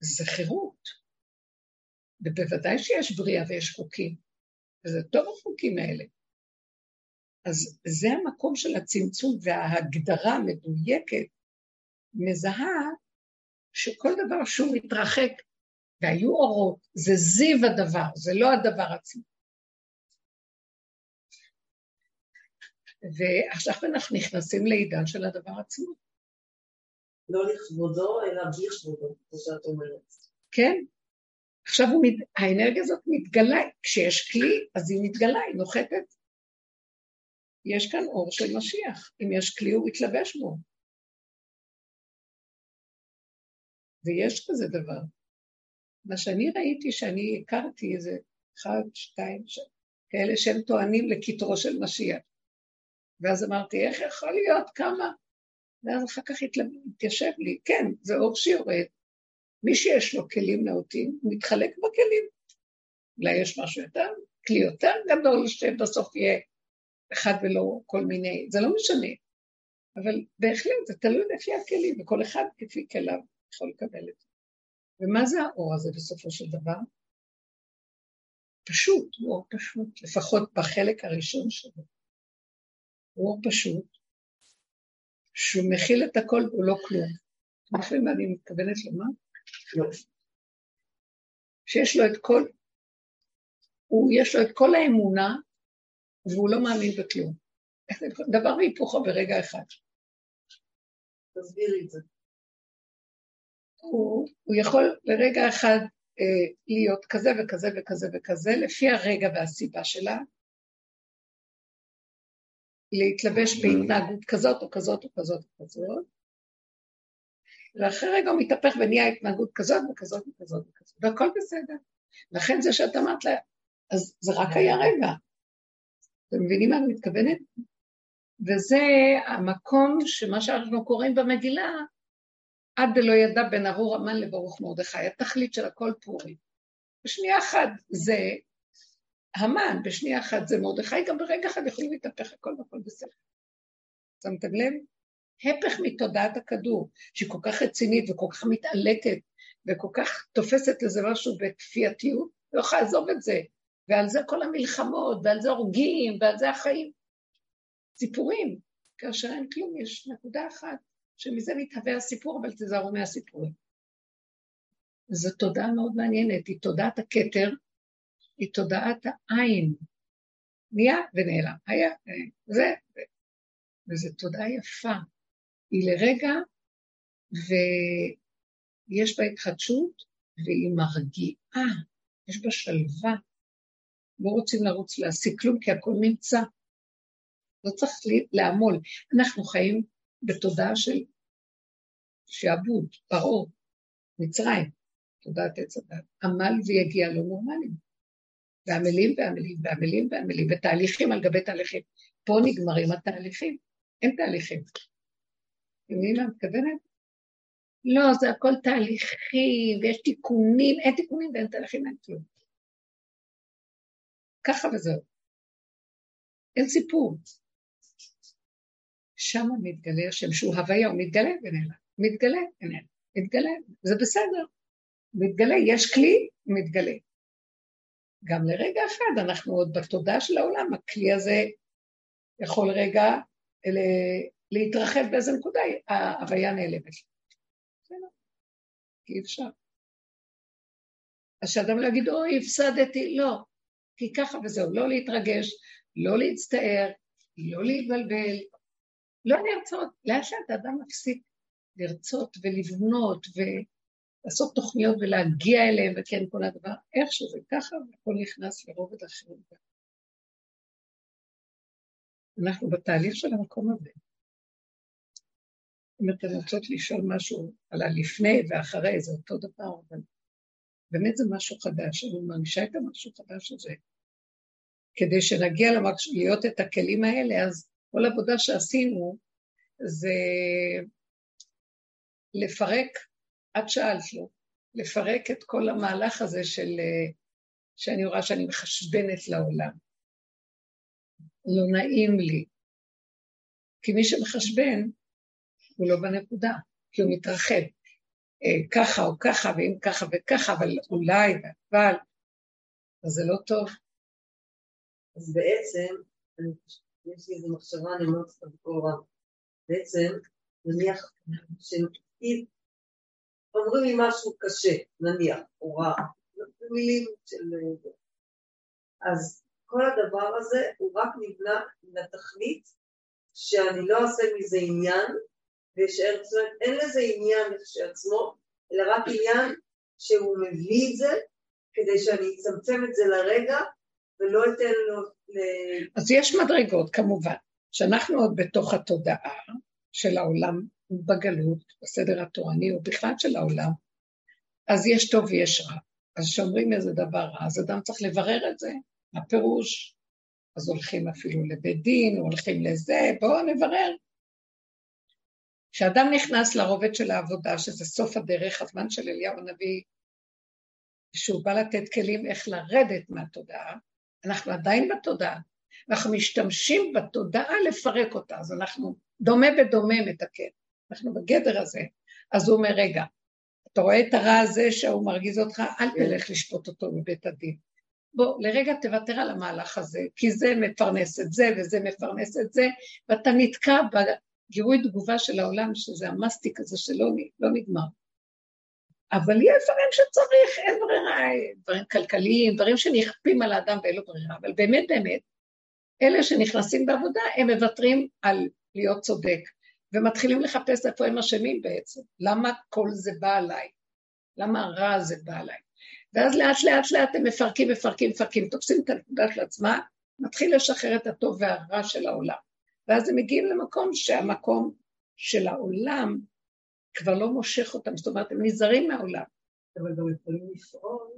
זה חירות. ובוודאי שיש בריאה ויש חוקים, וזה טוב החוקים האלה. אז זה המקום של הצמצום וההגדרה המדויקת, מזהה שכל דבר שהוא מתרחק, והיו אורות, זה זיו הדבר, זה לא הדבר עצמו. ועכשיו אנחנו נכנסים לעידן של הדבר עצמו. לא לכבודו, אלא בכבודו, כמו שאת אומרת. כן. עכשיו הוא, האנרגיה הזאת מתגלה, כשיש כלי, אז היא מתגלה, היא נוחתת. יש כאן אור של משיח. אם יש כלי, הוא מתלבש בו. ויש כזה דבר. מה שאני ראיתי, שאני הכרתי איזה אחד, שתיים, ש... כאלה שהם טוענים לכתרו של משיח. ואז אמרתי, איך יכול להיות כמה? ואז אחר כך התיישב לי, כן, זה אור שיורד. מי שיש לו כלים נאותים, הוא מתחלק בכלים. אולי יש משהו יותר, כלי יותר גדול, שבסוף יהיה אחד ולא כל מיני, זה לא משנה. אבל בהחלט, זה תלוי לפי הכלים, וכל אחד כפי כליו יכול לקבל את זה. ומה זה האור הזה בסופו של דבר? פשוט, הוא אור פשוט, לפחות בחלק הראשון שלו. הוא אור פשוט, שהוא מכיל את הכל והוא לא כלום. מה אני מתכוונת לומר? לא. שיש לו את כל, הוא, יש לו את כל האמונה והוא לא מאמין בכלום. דבר והיפוכו ברגע אחד. תסבירי את זה. הוא, הוא יכול לרגע אחד אה, להיות כזה וכזה וכזה וכזה, לפי הרגע והסיבה שלה, להתלבש בהתנהגות כזאת או כזאת או כזאת או כזאת, ואחרי רגע הוא מתהפך ונהיה התנהגות כזאת וכזאת וכזאת וכזאת, והכל בסדר. לכן זה שאת אמרת לה, אז זה רק היה רגע. אתם מבינים מה אני מתכוונת? וזה המקום שמה שאנחנו קוראים במגילה, עד דלא ידע בין ארור המן לברוך מרדכי, התכלית של הכל פורים. בשנייה אחת זה המן, בשנייה אחת זה מרדכי, גם ברגע אחד יכולים להתהפך הכל והכל בסדר. שמתם לב? הפך מתודעת הכדור, שהיא כל כך רצינית וכל כך מתעלקת וכל כך תופסת איזה משהו בכפייתיות, לא יכולה לעזוב את זה. ועל זה כל המלחמות, ועל זה הורגים, ועל זה החיים. סיפורים, כאשר אין כלום, יש נקודה אחת שמזה מתהווה הסיפור, אבל תיזהרו מהסיפורים. זו תודעה מאוד מעניינת, היא תודעת הכתר, היא תודעת העין. נהיה ונעלם, היה, זה, וזו תודעה יפה. היא לרגע, ויש בה התחדשות, והיא מרגיעה, יש בה שלווה. לא רוצים לרוץ להשיג כלום, כי הכל נמצא. לא צריך לעמול. אנחנו חיים בתודעה של שעבוד, פרעה, מצרים, תודעת עץ הדת. עמל ויגיע לא נורמליים. ועמלים ועמלים ועמלים ועמלים, ותהליכים על גבי תהליכים. פה נגמרים התהליכים, אין תהליכים. אתם מה מתכוונת? לא, זה הכל תהליכים, ויש תיקונים, אין תיקונים ואין תהליכים, אין כלום. ככה וזהו. אין סיפור. שם מתגלה השם שהוא הוויה, הוא מתגלה ונעלם. מתגלה ונעלם. מתגלה, זה בסדר. מתגלה, יש כלי, מתגלה. גם לרגע אחד אנחנו עוד בתודעה של העולם, הכלי הזה יכול רגע להתרחב באיזה נקודה, ההוויה נעלמת. כי אפשר. אז שאדם לא יגיד, אוי, הפסדתי, לא. כי ככה וזהו, לא להתרגש, לא להצטער, לא להתבלבל, לא לרצות. לאט לאט האדם מפסיק לרצות ולבנות ולעשות תוכניות ולהגיע אליהם, וכן כל הדבר, איך שזה ככה, והכל נכנס לרובד אחר. אנחנו בתהליך של המקום הזה. אם אתן רוצות לשאול משהו על הלפני ואחרי, זה אותו דבר, אבל באמת זה משהו חדש, אני מרגישה את המשהו חדש הזה. כדי שנגיע למקש... להיות את הכלים האלה, אז כל עבודה שעשינו זה לפרק, את שאלת לו, לפרק את כל המהלך הזה של, שאני רואה שאני מחשבנת לעולם. לא נעים לי. כי מי שמחשבן, הוא לא בנקודה, כי הוא מתרחב. אה, ככה או ככה, ואם ככה וככה, אבל אולי, אבל, אז זה לא טוב. אז בעצם, אני, יש לי איזו מחשבה, אני אומרת בקול רב. בעצם, נניח שנגיד, אומרים לי משהו קשה, נניח, או רע, במילים של... אז כל הדבר הזה הוא רק נבנה לתכלית שאני לא אעשה מזה עניין, זאת אומרת, אין לזה עניין כשעצמו, אלא רק עניין שהוא מביא את זה כדי שאני אצמצם את זה לרגע ולא אתן לו... ל... אז יש מדרגות כמובן, שאנחנו עוד בתוך התודעה של העולם בגלות, בסדר התורני, או בכלל של העולם, אז יש טוב ויש רע. אז כשאומרים איזה דבר רע, אז אדם צריך לברר את זה, מה פירוש? אז הולכים אפילו לבית דין, הולכים לזה, בואו נברר. כשאדם נכנס לרובד של העבודה, שזה סוף הדרך, הזמן של אליהו הנביא, שהוא בא לתת כלים איך לרדת מהתודעה, אנחנו עדיין בתודעה, אנחנו משתמשים בתודעה לפרק אותה, אז אנחנו דומה בדומה מתקן, אנחנו בגדר הזה. אז הוא אומר, רגע, אתה רואה את הרע הזה שהוא מרגיז אותך, אל תלך לשפוט אותו בבית הדין. בוא, לרגע תוותר על המהלך הזה, כי זה מפרנס את זה וזה מפרנס את זה, ואתה נתקע גירוי תגובה של העולם, שזה המסטיק הזה שלא לא נגמר. אבל יש דברים שצריך, אין ברירה, דברים כלכליים, דברים שנכפים על האדם ואין לו ברירה, אבל באמת באמת, אלה שנכנסים בעבודה, הם מוותרים על להיות צודק, ומתחילים לחפש איפה הם אשמים בעצם. למה כל זה בא עליי? למה הרע הזה בא עליי? ואז לאט לאט לאט הם מפרקים, מפרקים, מפרקים, תופסים את הנקודה של עצמה, מתחיל לשחרר את הטוב והרע של העולם. ואז הם מגיעים למקום שהמקום של העולם כבר לא מושך אותם, זאת אומרת, הם נזהרים מהעולם. אבל גם יכולים לפעול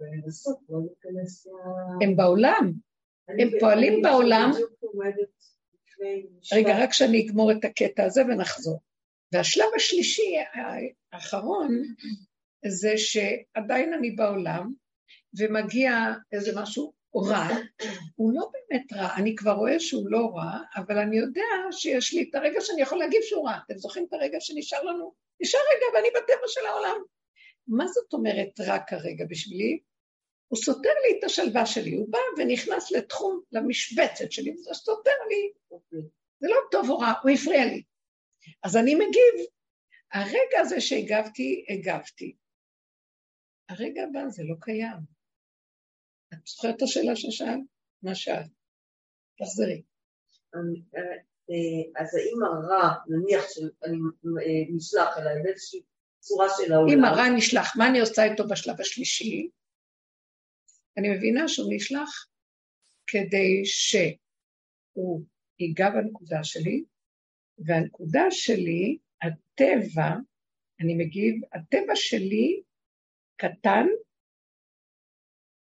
ולנסות לא להיכנס ל... הם בעולם, הם פועלים בעולם. רגע, רק שאני אגמור את הקטע הזה ונחזור. והשלב השלישי, האחרון, זה שעדיין אני בעולם, ומגיע איזה משהו רע, הוא לא באמת רע, אני כבר רואה שהוא לא רע, אבל אני יודע שיש לי את הרגע שאני יכול להגיב שהוא רע. אתם זוכרים את הרגע שנשאר לנו? נשאר רגע ואני בטבע של העולם. מה זאת אומרת רע כרגע בשבילי? הוא סותר לי את השלווה שלי, הוא בא ונכנס לתחום, למשבצת שלי, וזה סותר לי. זה לא טוב או רע, הוא הפריע לי. אז אני מגיב. הרגע הזה שהגבתי, הגבתי. הרגע הבא זה לא קיים. את זוכרת את השאלה ששאלת? מה שאלת? תחזרי. אה, אה, אז האם הרע, נניח שאני אה, נשלח אליי באיזושהי צורה של העולם... אם הרע נשלח, מה אני עושה איתו בשלב השלישי? אני מבינה שהוא נשלח כדי שהוא ייגע בנקודה שלי, והנקודה שלי, הטבע, אני מגיב, הטבע שלי קטן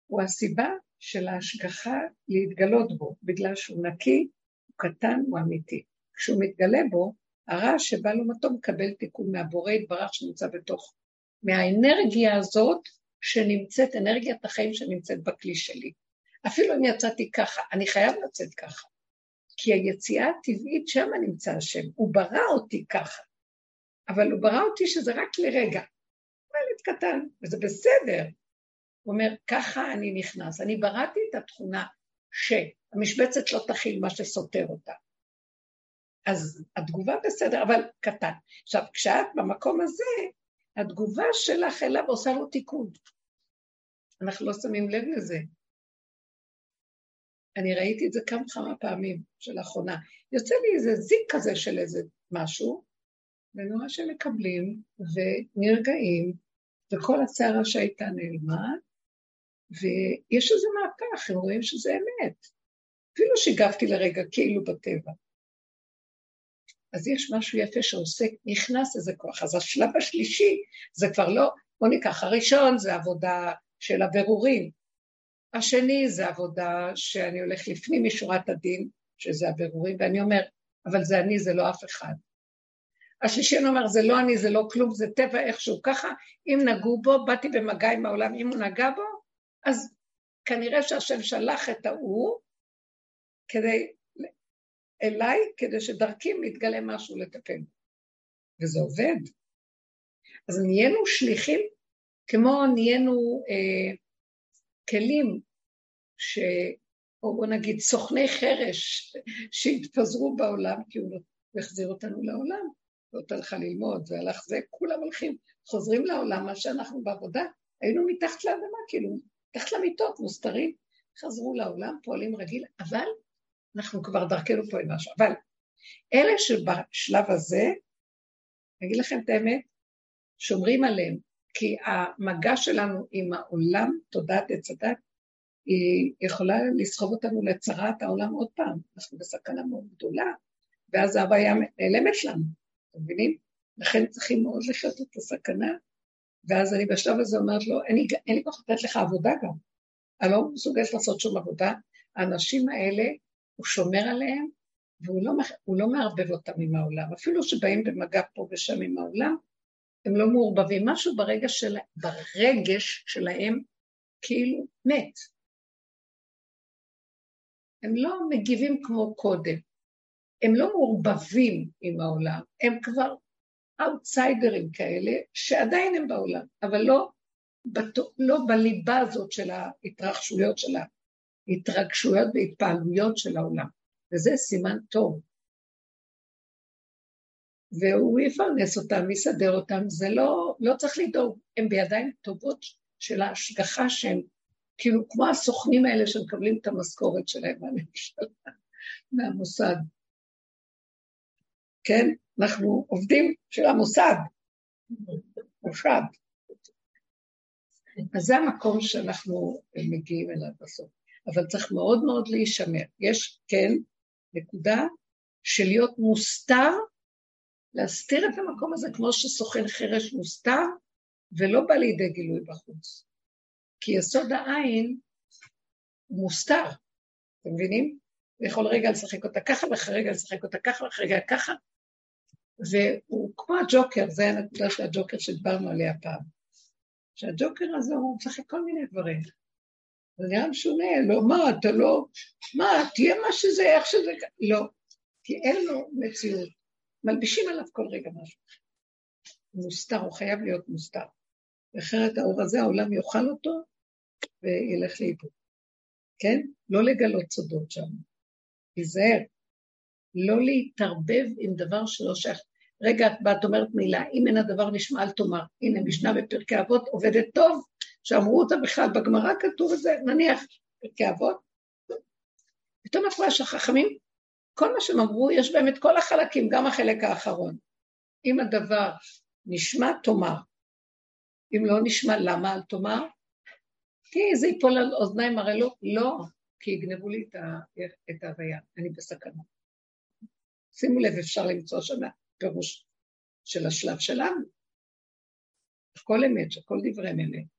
הוא הסיבה של ההשגחה להתגלות בו, בגלל שהוא נקי, הוא קטן, הוא אמיתי. כשהוא מתגלה בו, הרע שבא לעומתו מקבל תיקון מהבורא יתברך שנמצא בתוך, מהאנרגיה הזאת שנמצאת, אנרגיית החיים שנמצאת בכלי שלי. אפילו אם יצאתי ככה, אני חייב לצאת ככה. כי היציאה הטבעית שם נמצא השם, הוא ברא אותי ככה, אבל הוא ברא אותי שזה רק לרגע. ילד קטן, וזה בסדר, הוא אומר, ככה אני נכנס. אני בראתי את התכונה שהמשבצת לא תכיל מה שסותר אותה. אז התגובה בסדר, אבל קטן. עכשיו, כשאת במקום הזה, התגובה שלך אליו עושה לו תיקון. אנחנו לא שמים לב לזה. אני ראיתי את זה כמה וכמה פעמים שלאחרונה. יוצא לי איזה זיק כזה של איזה משהו, ונורא שמקבלים ונרגעים, וכל הסערה שהייתה נעלמה, ויש איזה מהפך, הם רואים שזה אמת. אפילו שהגבתי לרגע כאילו בטבע. אז יש משהו יפה שעושה, נכנס איזה כוח. אז השלב השלישי זה כבר לא, בוא ניקח, הראשון זה עבודה של הבירורים, השני זה עבודה שאני הולך לפנים משורת הדין, שזה הבירורים, ואני אומר, אבל זה אני, זה לא אף אחד. השלישי אומר, זה לא אני, זה לא כלום, זה טבע איכשהו ככה, אם נגעו בו, באתי במגע עם העולם, אם הוא נגע בו, אז כנראה שהשם שלח את ההוא כדי, אליי, כדי שדרכי מתגלה משהו לטפל. וזה עובד. אז נהיינו שליחים, כמו נהיינו אה, כלים, ש... או בוא נגיד סוכני חרש שהתפזרו בעולם, כי הוא החזיר אותנו לעולם, ואתה הלכה ללמוד, והלך זה, כולם הולכים, חוזרים לעולם, מה שאנחנו בעבודה, היינו מתחת לאדמה, כאילו, מתחת למיטות, מוסתרים, חזרו לעולם, פועלים רגיל, אבל אנחנו כבר דרכנו פה עם משהו. אבל אלה שבשלב הזה, אני אגיד לכם את האמת, שומרים עליהם, כי המגע שלנו עם העולם, תודעת עץ הדת, היא יכולה לסחוב אותנו לצרת העולם עוד פעם, אנחנו בסכנה מאוד גדולה, ואז ההוויה נעלמת לנו, אתם מבינים? לכן צריכים מאוד לחיות את הסכנה ואז אני בשלב הזה אומרת לו, אין אין לי כוח לתת לך עבודה גם. אני לא מסוגלת לעשות שום עבודה. האנשים האלה, הוא שומר עליהם, והוא לא, לא מערבב אותם עם העולם. אפילו שבאים במגע פה ושם עם העולם, הם לא מעורבבים. משהו ברגע של, ברגש שלהם כאילו מת. הם לא מגיבים כמו קודם. הם לא מעורבבים עם העולם, הם כבר אאוטסיידרים כאלה, שעדיין הם בעולם, אבל לא, בת... לא בליבה הזאת של ההתרחשויות של ההתרגשויות והתפעלויות של העולם, וזה סימן טוב. והוא יפרנס אותם, יסדר אותם, זה לא, לא צריך לדאוג, הם בידיים טובות של ההשגחה שהם כאילו כמו הסוכנים האלה שמקבלים את המשכורת שלהם מהממשלה, מהמוסד. כן? אנחנו עובדים של המוסד, מוסד. אז זה המקום שאנחנו מגיעים אליו בסוף. אבל צריך מאוד מאוד להישמר. יש, כן, נקודה של להיות מוסתר, להסתיר את המקום הזה כמו שסוכן חרש מוסתר, ולא בא לידי גילוי בחוץ. כי יסוד העין הוא מוסתר, אתם מבינים? הוא יכול רגע לשחק אותה ככה, ואחרי רגע לשחק אותה ככה, ואחרי רגע ככה, והוא כמו הג'וקר, זה הנקודה של הג'וקר שדיברנו עליה פעם. שהג'וקר הזה הוא משחק כל מיני דברים. זה נראה משונה, לא, מה, אתה לא, מה, תהיה מה שזה, איך שזה, לא, כי אין לו מציאות. מלבישים עליו כל רגע משהו. מוסתר, הוא חייב להיות מוסתר. אחרת האור הזה, העולם יאכל אותו וילך לאיבוד. כן? לא לגלות סודות שם. תיזהר. לא להתערבב עם דבר שלא שייך. רגע, את באת אומרת מילה, אם אין הדבר נשמע אל תאמר. הנה, משנה בפרקי אבות עובדת טוב, שאמרו אותה בכלל, בגמרא כתוב את זה, נניח, פרקי אבות. פתאום הפרש החכמים, כל מה שהם אמרו, יש בהם את כל החלקים, גם החלק האחרון. אם הדבר נשמע, תאמר. אם לא נשמע, למה אל תאמר? כי זה ייפול על אוזניים, הרי לא, לא, כי יגנבו לי את ההוויה, אני בסכנה. שימו לב, אפשר למצוא שם פירוש של השלב שלנו. הכל אמת, שכל דברי אמת.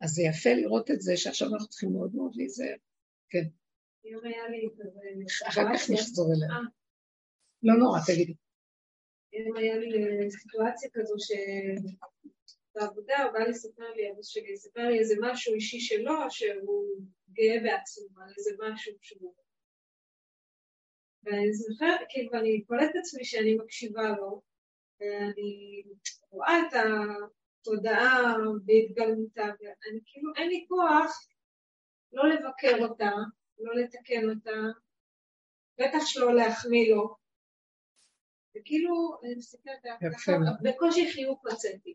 אז זה יפה לראות את זה שעכשיו אנחנו צריכים מאוד מאוד להיזהר. כן. אחר כך נחזור אליה. לא נורא, תגידי. אם היה לי סיטואציה כזו שבעבודה הוא בא לספר לי, אבא שלי לספר לי איזה משהו אישי שלו, שהוא גאה בעצמו, על איזה משהו שהוא... ואני זוכרת, כאילו, אני קולטת את עצמי שאני מקשיבה לו, ואני רואה את התודעה בהתגלמותה, ואני כאילו, אין לי כוח לא לבקר אותה, לא לתקן אותה, בטח שלא להחמיא לו. וכאילו, אני מסתכלת בקושי חיוך הוצאתי.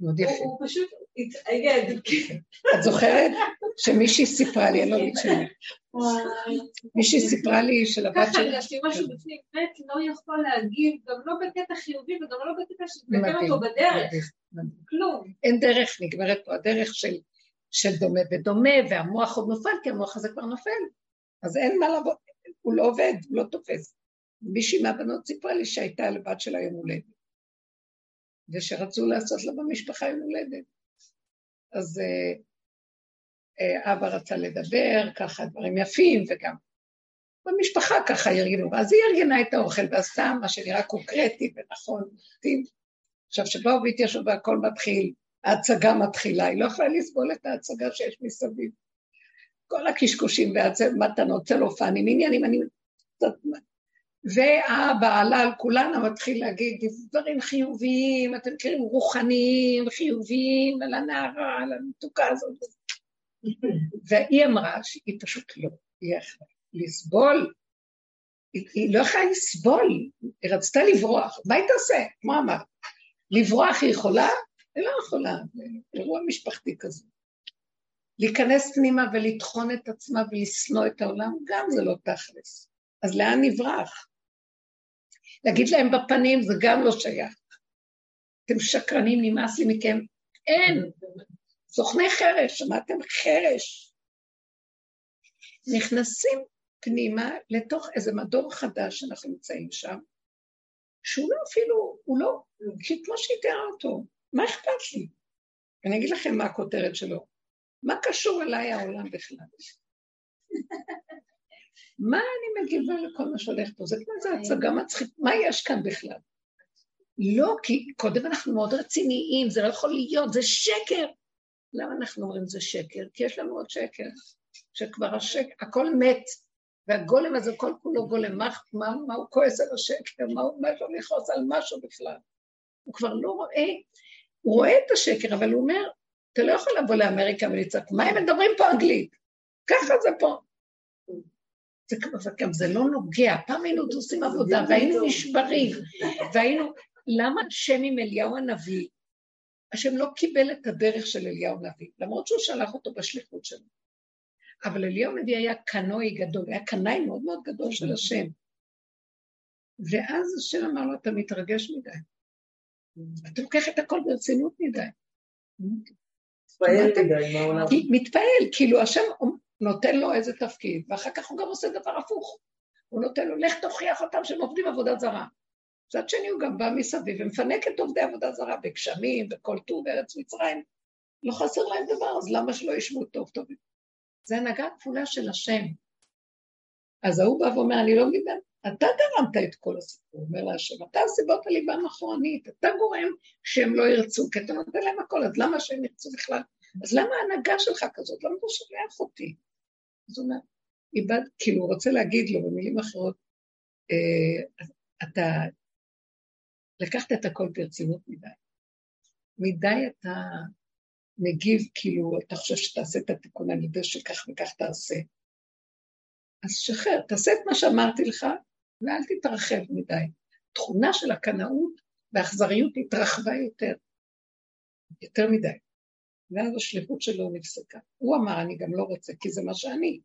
מאוד יפה. הוא פשוט התאייד. את זוכרת שמישהי סיפרה לי, אני לא אגיד שלי. מישהי סיפרה לי של הבת שלי. ככה הרגשתי משהו בפנים, באמת לא יכול להגיב, גם לא בקטע חיובי וגם לא בקטע שתתקן אותו בדרך. כלום. אין דרך, נגמרת פה הדרך של דומה ודומה, והמוח עוד נופל, כי המוח הזה כבר נופל. אז אין מה לעבוד, הוא לא עובד, הוא לא תופס. מישהי מהבנות סיפרה לי שהייתה לבת שלה יום הולדת. ושרצו לעשות לה במשפחה יום הולדת. אז אה, אה, אבא רצה לדבר, ככה דברים יפים, וגם במשפחה ככה ארגנו, ואז היא ארגנה את האוכל ועשתה מה שנראה קונקרטי ונכון. עכשיו, שבאו והתיישבו והכל מתחיל, ההצגה מתחילה, היא לא יכולה לסבול את ההצגה שיש מסביב. כל הקשקושים והמתנות, צלופנים, עניינים, אני והאבא עלה על כולנה, מתחיל להגיד דברים חיוביים, אתם מכירים, רוחניים, חיוביים, על הנערה, על המתוקה הזאת. והיא אמרה שהיא פשוט לא, היא יכולה לסבול, היא, היא לא יכולה לסבול, היא רצתה לברוח, מה היא תעשה? מה אמרת? לברוח היא יכולה? היא לא יכולה, זה אירוע משפחתי כזה. להיכנס פנימה ולטחון את עצמה ולשנוא את העולם, גם זה לא תכלס. אז לאן נברח? להגיד להם בפנים זה גם לא שייך. אתם שקרנים, נמאס לי מכם. אין. סוכני חרש, שמעתם? חרש. נכנסים פנימה לתוך איזה מדור חדש שאנחנו נמצאים שם, שהוא לא אפילו, הוא לא, כמו שהיא תיארה אותו, מה אכפת לי? אני אגיד לכם מה הכותרת שלו. מה קשור אליי העולם בכלל? מה אני מגיבה לכל מה שהולך פה? זה כמו איזה הצגה מצחית, מה יש כאן בכלל? לא, כי קודם אנחנו מאוד רציניים, זה לא יכול להיות, זה שקר. למה אנחנו אומרים זה שקר? כי יש לנו עוד שקר, שכבר השקר, הכל מת, והגולם הזה כל כולו גולם, מה, מה, מה הוא כועס על השקר, מה, מה יש לו לכעוס על משהו בכלל? הוא כבר לא רואה, הוא רואה את השקר, אבל הוא אומר, אתה לא יכול לבוא לאמריקה ולצעוק, מה הם מדברים פה אנגלית? ככה זה פה. זה, גם זה לא נוגע. פעם היינו עושים עבודה והיינו נשברים, והיינו... למה השם עם אליהו הנביא, השם לא קיבל את הדרך של אליהו הנביא, למרות שהוא שלח אותו בשליחות שלו. אבל אליהו הנביא היה קנאי גדול, היה קנאי מאוד מאוד גדול של השם. ואז השם אמר לו, אתה מתרגש מדי. אתה לוקח את הכל ברצינות מדי. מתפעל מדי מהעולם. מתפעל, כאילו השם נותן לו איזה תפקיד, ואחר כך הוא גם עושה דבר הפוך. הוא נותן לו, לך תוכיח אותם שהם עובדים עבודת זרה. מצד שני הוא גם בא מסביב ומפנק את עובדי עבודה זרה בגשמים, וכל טוב בארץ מצרים. לא חסר להם דבר, אז למה שלא ישבו טוב טוב? זה הנהגה כפולה של השם. אז ההוא בא ואומר, אני לא מבין, אתה גרמת את כל הסיפור, אומר להשם, אתה הסיבות הליבה המכרונית, אתה גורם שהם לא ירצו, כי אתה נותן להם הכל, אז למה שהם ירצו בכלל? אז למה ההנהגה שלך כזאת? למה אתה שולח אותי? אז הוא אומר, איבד, כאילו, הוא רוצה להגיד לו במילים אחרות, אה, אתה לקחת את הכל ברצינות מדי. מדי אתה מגיב, כאילו, אתה חושב שתעשה את התיקון על ידי שכך וכך תעשה. אז שחרר, תעשה את מה שאמרתי לך, ואל תתרחב מדי. תכונה של הקנאות והאכזריות התרחבה יותר, יותר מדי. ואז השליחות שלו נפסקה. הוא אמר, אני גם לא רוצה, כי זה מה שאני.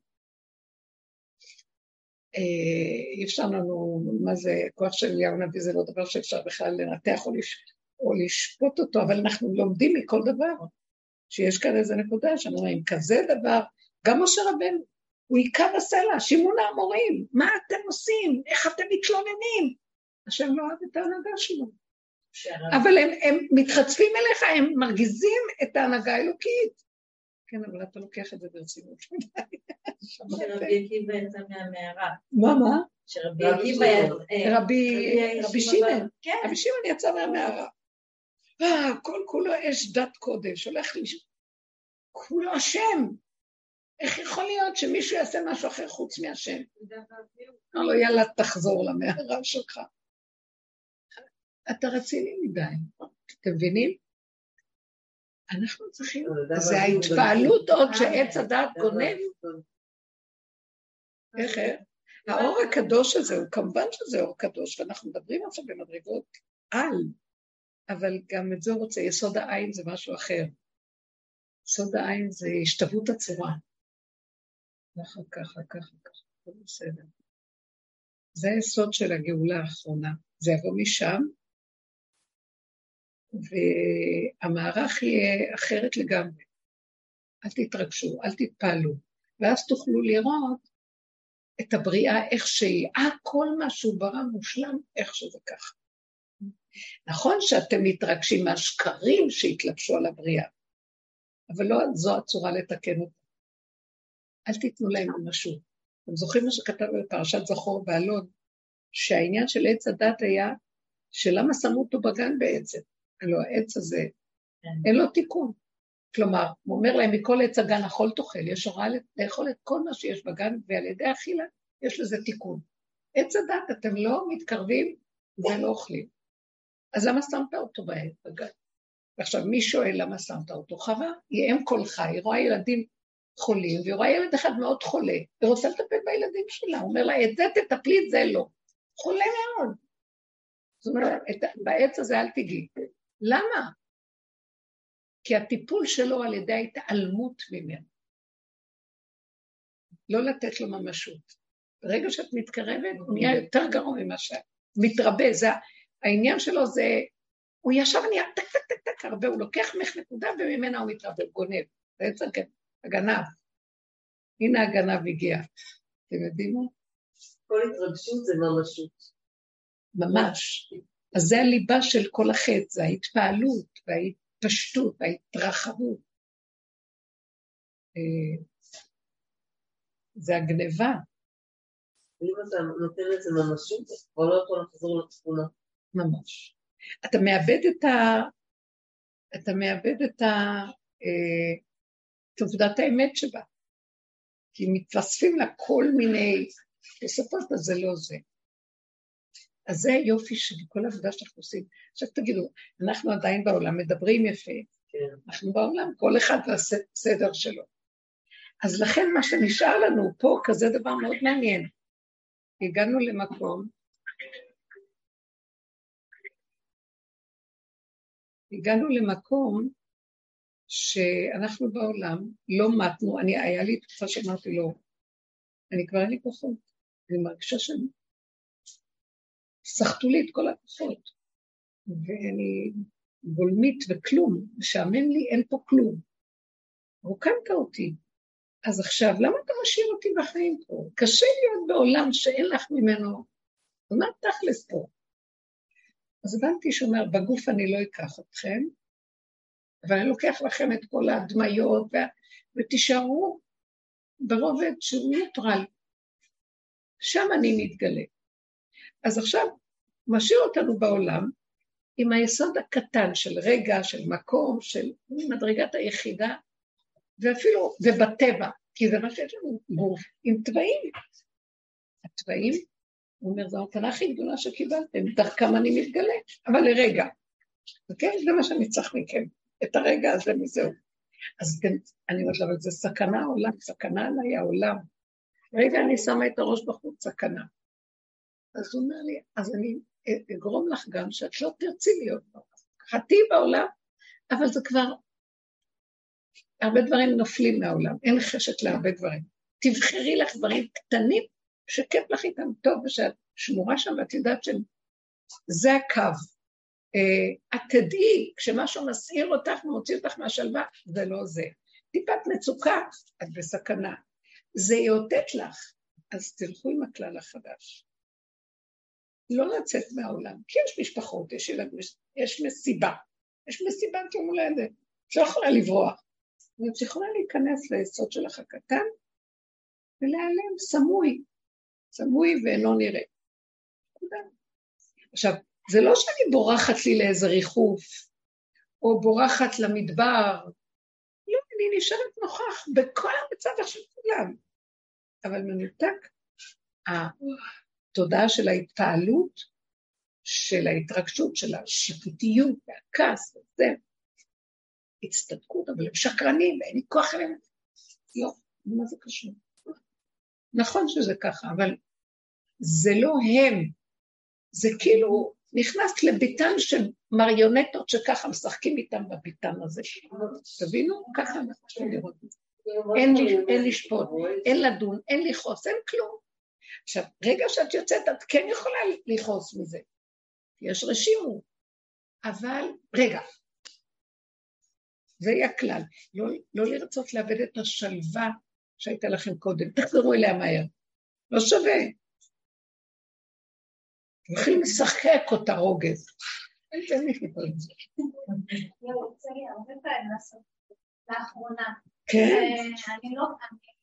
אה, אי אפשר לנו, מה זה, כוח של אליהו הנביא זה לא דבר שאפשר בכלל לנתח או, לש, או לשפוט אותו, אבל אנחנו לומדים מכל דבר, שיש כאן איזה נקודה שאנחנו אומרים, כזה דבר, גם משה רבנו, הוא היכה בסלע, שימון האמורים, מה אתם עושים? איך אתם מתלוננים? השם לא אוהב את ההנהגה שלו. אבל הם, הם מתחצפים אליך, הם מרגיזים את ההנהגה האלוקית. כן, אבל אתה לוקח את זה ברצינות. שרבי עקיבא יצא מהמערה. מה, מה? שרבי עקיבא... אה, רבי שמעון. כן. רבי שמעון יצא מהמערה. אה, כל כולו אש דת קודש, הולך לש... כולו השם. איך יכול להיות שמישהו יעשה משהו אחר חוץ מהשם? אמר לו, יאללה, תחזור למערה שלך. אתה רציני מדי, אתם מבינים? אנחנו צריכים, זה ההתפעלות עוד שעץ הדעת גונב. איך, איך? האור הקדוש הזה, הוא כמובן שזה אור קדוש, ואנחנו מדברים עכשיו במדרגות על, אבל גם את זה הוא רוצה, יסוד העין זה משהו אחר. יסוד העין זה השתוות הצורה. ככה, ככה, ככה, ככה, הכל בסדר. זה היסוד של הגאולה האחרונה. זה יבוא משם, והמערך יהיה אחרת לגמרי. אל תתרגשו, אל תתפעלו, ואז תוכלו לראות את הבריאה איך שהיא. אה, כל מה שהוא ברא מושלם איך שזה ככה. נכון שאתם מתרגשים מהשקרים שהתלבשו על הבריאה, אבל לא זו הצורה לתקן אותה. אל תיתנו להם ממשות. אתם זוכרים מה שכתב בפרשת זכור ואלון, שהעניין של עץ הדת היה שלמה שמו אותו בגן בעצם? הלוא העץ הזה, כן. אין לו תיקון. כלומר, הוא אומר להם, מכל עץ הגן אכול תאכל, יש הוראה לאכול את כל מה שיש בגן, ועל ידי אכילה יש לזה תיקון. עץ הדת, אתם לא מתקרבים ולא אוכלים. אז למה שמת אותו בגן? ועכשיו, מי שואל למה שמת אותו? חווה, היא אם כל חי, היא רואה ילדים חולים, והיא רואה ילד אחד מאוד חולה, היא רוצה לטפל בילדים שלה, הוא אומר לה, את זה תטפלי, את זה לא. חולה מאוד. זאת אומרת, בעץ הזה אל תגיעי. למה? כי הטיפול שלו על ידי ההתעלמות ממנו. לא לתת לו ממשות. ברגע שאת מתקרבת, הוא נהיה יותר גרוע ממה שאת. מתרבה, זה, העניין שלו זה, הוא ישר נהיה טק טק טק טק הרבה, הוא לוקח ממך נקודה וממנה הוא מתרבה, הוא גונב. זה עץ הגנב. הנה הגנב הגיע. אתם יודעים מה? כל התרגשות זה ממשות. ממש. אז זה הליבה של כל החטא, זה ההתפעלות וההתפשטות וההתרחבות. אה, זה הגניבה. אם אתה נותן לזה ממשות, אתה כבר לא יכול לחזור לתכונה. ממש. אתה מאבד את ה... אתה מאבד את ה... אה, את עובדת האמת שבה. כי מתווספים לה כל מיני תוספות, אז זה לא זה. אז זה היופי של כל העבודה שאנחנו עושים. עכשיו תגידו, אנחנו עדיין בעולם מדברים יפה, כן. אנחנו בעולם, כל אחד והסדר שלו. אז לכן מה שנשאר לנו פה, כזה דבר מאוד מעניין. הגענו למקום, הגענו למקום שאנחנו בעולם לא מתנו, אני, היה לי תקופה שאמרתי לו, אני כבר אין לי כוחות, אני מרגישה שהם סחטו לי את כל הכוחות, ואני גולמית וכלום, משעמם לי, אין פה כלום. רוקנת אותי. אז עכשיו, למה אתה משאיר אותי בחיים פה? קשה להיות בעולם שאין לך ממנו, מה תכלס פה? אז הבנתי שהוא אומר, בגוף אני לא אקח אתכם, אבל אני לוקח לכם את כל ההדמיות, וה... ותישארו ברובד שהוא ניוטרל. שם אני מתגלה. אז עכשיו, משאיר אותנו בעולם עם היסוד הקטן של רגע, של מקום, של מדרגת היחידה, ואפילו, ובטבע, כי זה מה שיש לנו גוף, עם תוואים. התוואים, הוא אומר, זו המתנה הכי גדולה שקיבלתם, דרכם אני מתגלה, אבל לרגע. אוקיי? זה מה שאני צריך מכם, את הרגע הזה וזהו. אז אני אומרת לו, אבל זה סכנה העולם, סכנה עליי העולם. רגע אני שמה את הראש בחוץ, סכנה. אז הוא אומר לי, אז אני אגרום לך גם שאת לא תרצי להיות. חטאי בעולם, אבל זה כבר הרבה דברים נופלים מהעולם, אין חשת להרבה דברים. תבחרי לך דברים קטנים שכיף לך איתם טוב ושאת שמורה שם ואת יודעת שזה הקו. Uh, את תדעי, כשמשהו מסעיר אותך ומוציא אותך מהשלווה, זה לא זה. טיפת מצוקה, את בסכנה. זה יאותת לך, אז תלכו עם הכלל החדש. לא לצאת מהעולם, כי יש משפחות, יש, ילד, יש מסיבה, יש מסיבת יום הולדת, את לא יכולה לברוח. ואת יכולה להיכנס ליסוד שלך הקטן ולהיעלם סמוי, סמוי ואינו נראה. עכשיו, זה לא שאני בורחת לי לאיזה ריחוף, או בורחת למדבר, לא, אני נשארת נוכח בכל המצב של כולם. אבל מנותק התודעה של ההתפעלות, של ההתרגשות, של השיפוטיות והכעס וזה, הצטדקות, אבל הם שקרנים, ואין לי כוח אליהם. לא, מה זה קשור? נכון שזה ככה, אבל זה לא הם, זה כאילו נכנס לביתן של מריונטות שככה משחקים איתם בביתן הזה. תבינו? ככה אנחנו צריכים לראות את זה. אין לשפוט, אין לדון, אין לכעוס, אין כלום. עכשיו, רגע שאת יוצאת, את כן יכולה לכעוס מזה. יש רשימו. אבל, רגע, זה יהיה הכלל. לא, לא לרצות לאבד את השלווה שהייתה לכם קודם, תחזרו אליה מהר. לא שווה. הולכים לשחק אותה רוגז. אין לי חיפור את זה. לאחרונה. כן. אני לא, אני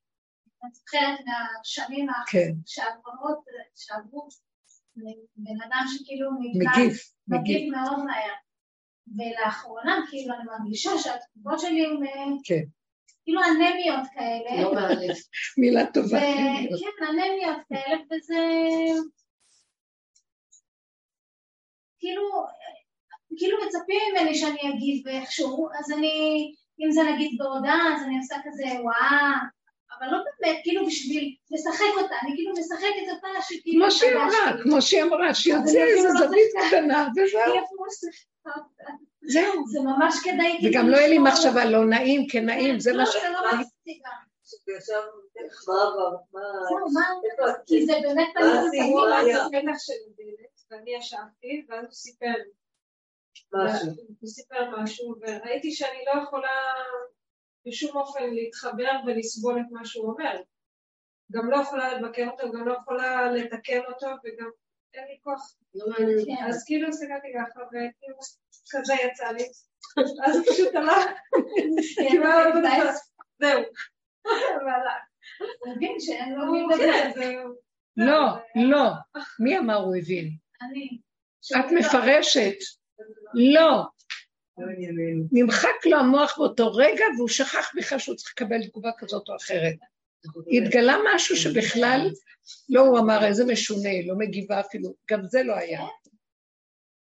זוכרת מהשנים כן. שעברו, שעברו, בן אדם שכאילו מגיב, מגיב מאוד מהר. ולאחרונה, כאילו, אני מרגישה שהתגובות שלי הן אה, כן. כאילו אנמיות כאלה. לא מעריך. מילה טובה. כן, אנמיות כאלה, וזה... כאילו, כאילו מצפים ממני שאני אגיב איכשהו, אז אני, אם זה נגיד בהודעה, אז אני עושה כזה וואו, אבל לא באמת, כאילו בשביל לשחק אותה, אני כאילו משחקת אותה שכאילו... כמו שהיא אמרה, כמו שהיא אמרה, שיוצא איזה לא זווית קטנה, וזהו. זהו. זה ממש כדאי... וגם לא יהיה לי מחשבה לא נעים כנעים, זה מה ש... לא, זה לא רציתי גם. וישב, מה עבר? זהו, מה? כי זה באמת... של הדלת, ואני ישבתי, ואז הוא סיפר. משהו. הוא סיפר משהו, וראיתי שאני לא יכולה בשום אופן להתחבר ולסבול את מה שהוא אומר. גם לא יכולה לבקר אותו, גם לא יכולה לתקן אותו, וגם אין לי כוח. לא. כן. אז כאילו הסתכלתי ככה, וכאילו כזה יצא לי. אז הוא פשוט הלך. כאילו, זהו. והלך. הוא הבין שאין לו מי לדבר. כן. לא, לא. מי אמר הוא הבין? אני. את מפרשת. לא. נמחק לו המוח באותו רגע, והוא שכח בכלל שהוא צריך לקבל תגובה כזאת או אחרת. התגלה משהו שבכלל, לא הוא אמר איזה משונה, לא מגיבה אפילו, גם זה לא היה.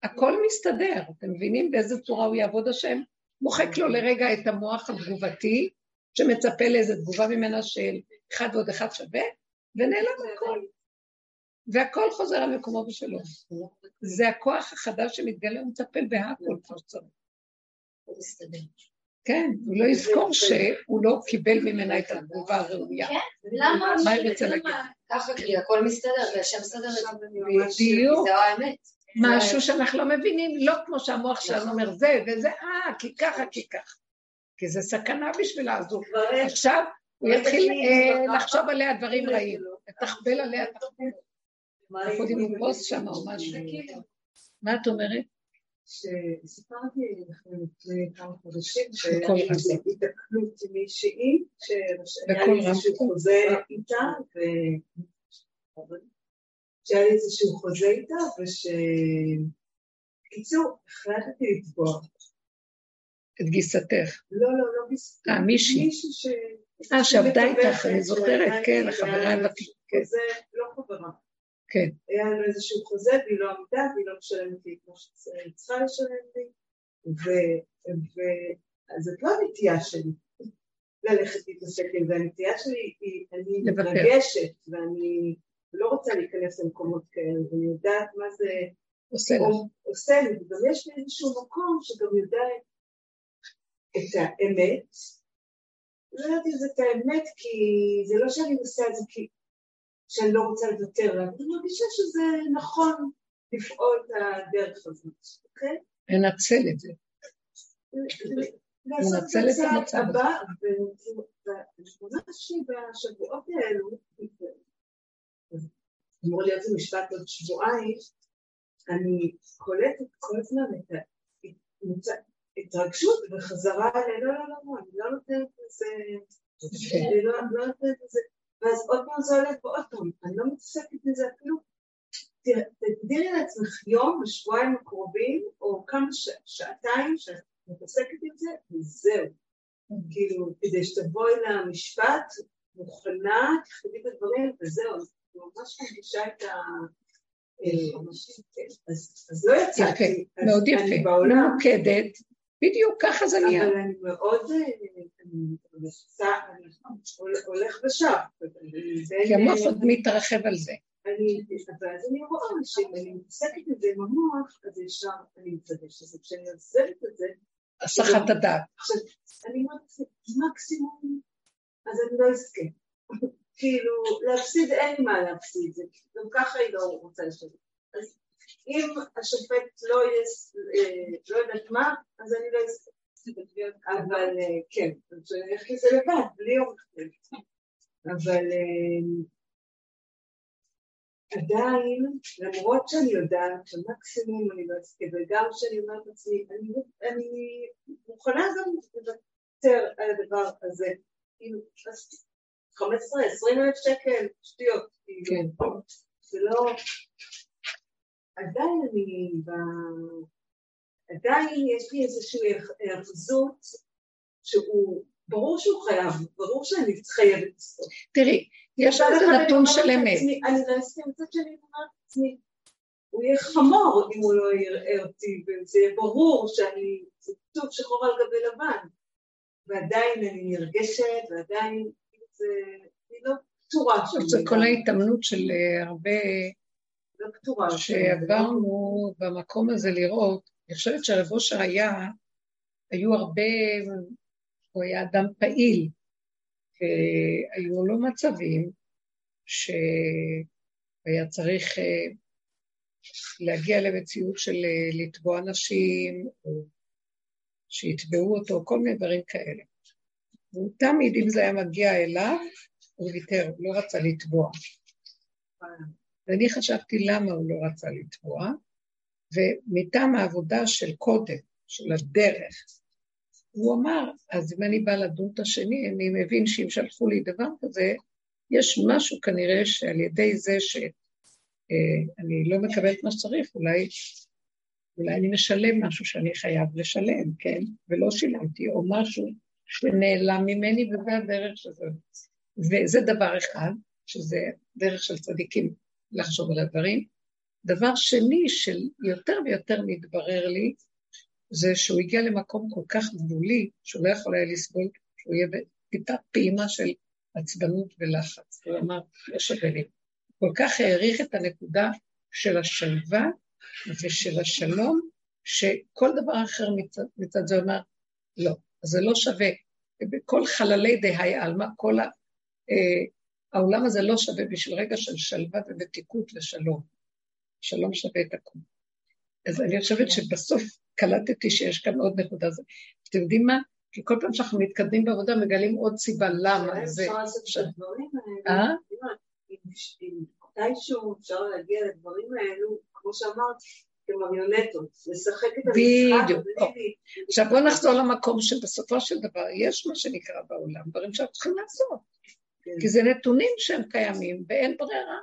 הכל מסתדר, אתם מבינים באיזה צורה הוא יעבוד השם? מוחק לו לרגע את המוח התגובתי, שמצפה לאיזה תגובה ממנה של אחד ועוד אחד שווה, ונעלם הכל. והכל חוזר על מקומו בשלום. זה הכוח החדש שמתגלה, הוא מטפל בהכל כמו שצריך. כן, הוא לא יזכור שהוא לא קיבל ממנה את התגובה הראויה. כן, למה? מה היא רוצה להגיד? ככה, כי הכל מסתדר, והשם מסתדר את זה. בדיוק. זה האמת. משהו שאנחנו לא מבינים, לא כמו שהמוח שלנו אומר זה וזה, אה, כי ככה, כי ככה. כי זה סכנה בשבילה, אז הוא עכשיו הוא יתחיל אה, לחשוב עליה דברים רעים, לתחבל עליה תחבל. אנחנו יודעים עם כוס שם או משהו. מה את אומרת? שסיפרתי לכם לפני כמה חודשים שהיה התקלות עם מישהי, שהיה לי איזשהו חוזה איתה, שהיה לי איזשהו חוזה איתה, וש... בקיצור, החלטתי לתבוע. את גיסתך. לא, לא, לא גיסתך. אה, מישהי. מישהי ש... אה, שעבדה איתך, אני זוכרת, כן, החברה הוותיקה. זה לא חברה. כן. היה לנו איזשהו חוזה והיא לא עמדה והיא לא משלמת לי כמו שהיא צריכה לשלם לי, אז זאת לא הנטייה שלי ללכת להתעסק עם זה, הנטייה שלי היא, אני מתרגשת ואני לא רוצה להיכנס למקומות כאלה, ואני יודעת מה זה עושה לך. עושה לי, וגם יש לי איזשהו מקום שגם יודע את האמת, לא יודעת אם זאת האמת כי זה לא שאני עושה את זה כי שאני לא רוצה לוותר לה, אני מרגישה שזה נכון לפעול את הדרך הזאת, אוקיי? לנצל את זה. לנצל את המצב הבא, וממש בשבועות האלו, אמור להיות זה משפט עוד שבועיים, אני קולטת כל הזמן את ההתרגשות וחזרה ל... לא, לא, לא, אני לא נותנת לזה, אני לא נותנת לזה ואז עוד פעם זה עולה ועוד פעם, אני לא מתעסקת בזה אפילו. תגדירי לעצמך יום בשבועיים הקרובים, או כמה ש... שעתיים שאת מתעסקת עם זה, וזהו. כאילו, כדי שתבואי למשפט, מוכנה, תכתבי את הדברים, וזהו. אני ממש מרגישה את ה... אה, אז לא יצאתי. מאוד יפה, ממוקדת, בדיוק ככה זה נהיה. אבל אני מאוד, אני הולך ושב. כי המוח עוד מתרחב על זה. ואז אני רואה שאם אני מתעסקת את זה עם המוח, אז ישר אני מתרגשת. אז כשאני עוזבת את זה... הסחת הדעת. עכשיו, אני אומרת, מקסימום, אז אני לא אזכה. כאילו, להפסיד אין מה להפסיד, גם ככה היא לא רוצה לשבת. אז אם השופט לא יהיה, לא יודעת מה, אז אני לא אעשה. אבל כן, אני אלך לזה לבד, בלי עורך דין. אבל עדיין, למרות שאני יודעת שמקסימום אני לא אעשה, וגם שאני אומרת לעצמי, אני מוכנה גם לוותר על הדבר הזה. כאילו, 15-20 אלף שקל, שטויות. כן. זה לא... עדיין אני, ב... עדיין יש לי איזושהי היאחזות שהוא, ברור שהוא חייב, ברור שאני חייבת לעשות. תראי, יש עוד נתון של אמת. אני לא אסכים, מצד שני, אני אומרת לעצמי, הוא יהיה חמור אם הוא לא יראה אותי, וזה יהיה ברור שאני, זה כתוב שחור על גבי לבן, ועדיין אני נרגשת, ועדיין זה, אני לא פתורה. זה כל ההתאמנות של הרבה... פתורה. שעברנו במקום הזה לראות, אני חושבת שהרב אושר היה, היו הרבה, הוא היה אדם פעיל, והיו לו מצבים שהיה צריך אה, להגיע למציאות של אה, לתבוע נשים, או שיתבעו אותו, כל מיני דברים כאלה. והוא תמיד, אם זה היה מגיע אליו, הוא ויתר, הוא לא רצה לתבוע. ואני חשבתי למה הוא לא רצה לתבוע, ומטעם העבודה של קודם, של הדרך, הוא אמר, אז אם אני באה לדון את השני, אני מבין שאם שלחו לי דבר כזה, יש משהו כנראה שעל ידי זה שאני אה, לא מקבלת מה שצריך, אולי, אולי אני משלם משהו שאני חייב לשלם, כן? ולא שילמתי, או משהו שנעלם ממני, וזה הדרך שזה. וזה דבר אחד, שזה דרך של צדיקים לחשוב על הדברים. דבר שני, של יותר ויותר מתברר לי, זה שהוא הגיע למקום כל כך גבולי, שהוא לא יכול היה לסבול, שהוא יהיה בטיפה פעימה של עצבנות ולחץ. הוא אמר, לא שווה לי. כל כך העריך את הנקודה של השלווה ושל השלום, שכל דבר אחר מצד, מצד זה אומר, לא, זה לא שווה. בכל חללי דהי עלמא, כל ה, אה, העולם הזה לא שווה בשביל רגע של שלווה ומתיקות ושלום. שלום שווה את הכול. אז אני חושבת שבסוף קלטתי שיש כאן עוד נקודה. אתם יודעים מה? כי כל פעם שאנחנו מתקדמים בעבודה מגלים עוד סיבה למה זה... אפשר לעשות את הדברים האלה. אה? אם מתישהו אפשר להגיע לדברים האלו, כמו שאמרת, כמריונטות, לשחק את המשחק. בדיוק. עכשיו בואו נחזור למקום שבסופו של דבר יש מה שנקרא בעולם, דברים שאנחנו צריכים לעשות. כן. כי זה נתונים שהם קיימים ואין ברירה.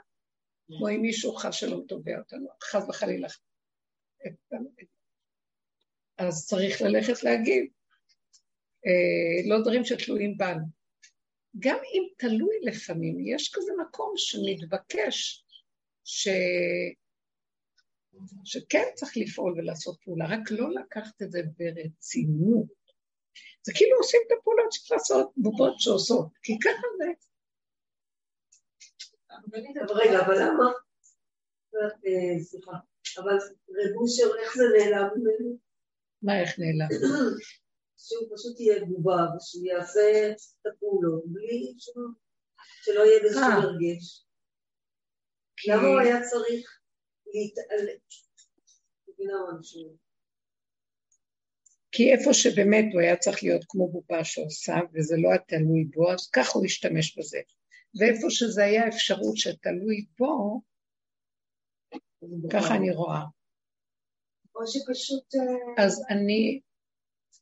כמו אם מישהו חס שלום תובע אותנו, חס וחלילה. אז צריך ללכת להגיב. אה, לא דברים שתלויים בנו. גם אם תלוי לפעמים, יש כזה מקום שמתבקש ש... שכן צריך לפעול ולעשות פעולה, רק לא לקחת את זה ברצינות. זה כאילו עושים את הפעולות שצריך לעשות, בובות שעושות, כי ככה זה. אבל רגע, אבל למה? אה, סליחה, אבל רב אושר, איך זה נעלם ממנו? מה, איך נעלם? שהוא פשוט יהיה בובה ושהוא יעשה את הפעולות בלי. שלא יהיה איזשהו אה. הרגש. כי- למה הוא היה צריך להתעלם? כי איפה שבאמת הוא היה צריך להיות כמו בובה שעושה, וזה לא היה תלוי בו, אז ככה הוא השתמש בזה. ואיפה שזה היה אפשרות שתלוי בו, ככה אני רואה. או שפשוט... אה, אז אני,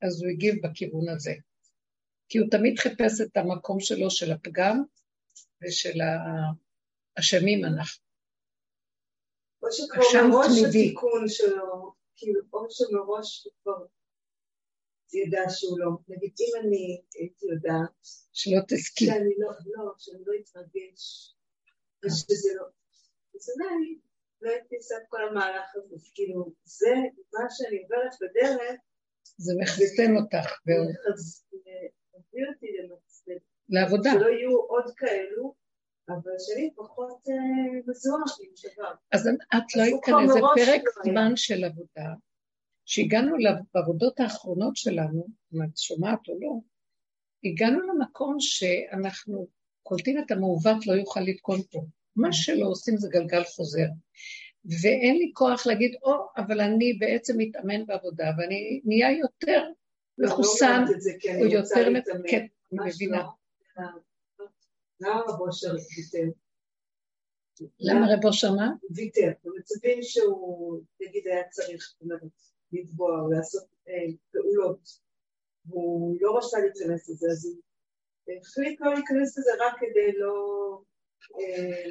אז הוא הגיב בכיוון הזה. כי הוא תמיד חיפש את המקום שלו, של הפגם ושל האשמים אנחנו. או שכבר מראש. התיקון שלו, כאילו, או שמראש הוא כבר ידע שהוא לא. נגיד, אם אני הייתי יודעת שלא תסכים. שאני לא, לא, שאני לא אתרגש, ושזה לא... אז אולי לא הייתי עושה את כל המהלך הזה, כאילו, זה מה שאני עוברת בדרך, זה מחסן אותך אז מביא אותי למצב, לעבודה. שלא יהיו עוד כאלו, אבל שאני פחות אה, מזוהה עם דבר. אז את לא היית כאן איזה פרק. זמן של עבודה, שהגענו אליו בעבודות האחרונות שלנו, אם את שומעת או לא, הגענו למקום שאנחנו קולטים את המעוות לא יוכל לתקון פה. מה שלא עושים זה גלגל חוזר. ואין לי כוח להגיד, או, אבל אני בעצם מתאמן בעבודה, ואני נהיה יותר מחוסן, לא כי או יותר, להתאמן. כן, אני ממש מבינה. לא. למה רב אושר ויתר? למה רב אושר מה? ויתר, במצבים שהוא, נגיד, היה צריך, לתבוע או לעשות אה, פעולות, והוא לא רצה להיכנס לזה, אז הוא החליט לא להיכנס לזה רק כדי לא... אה,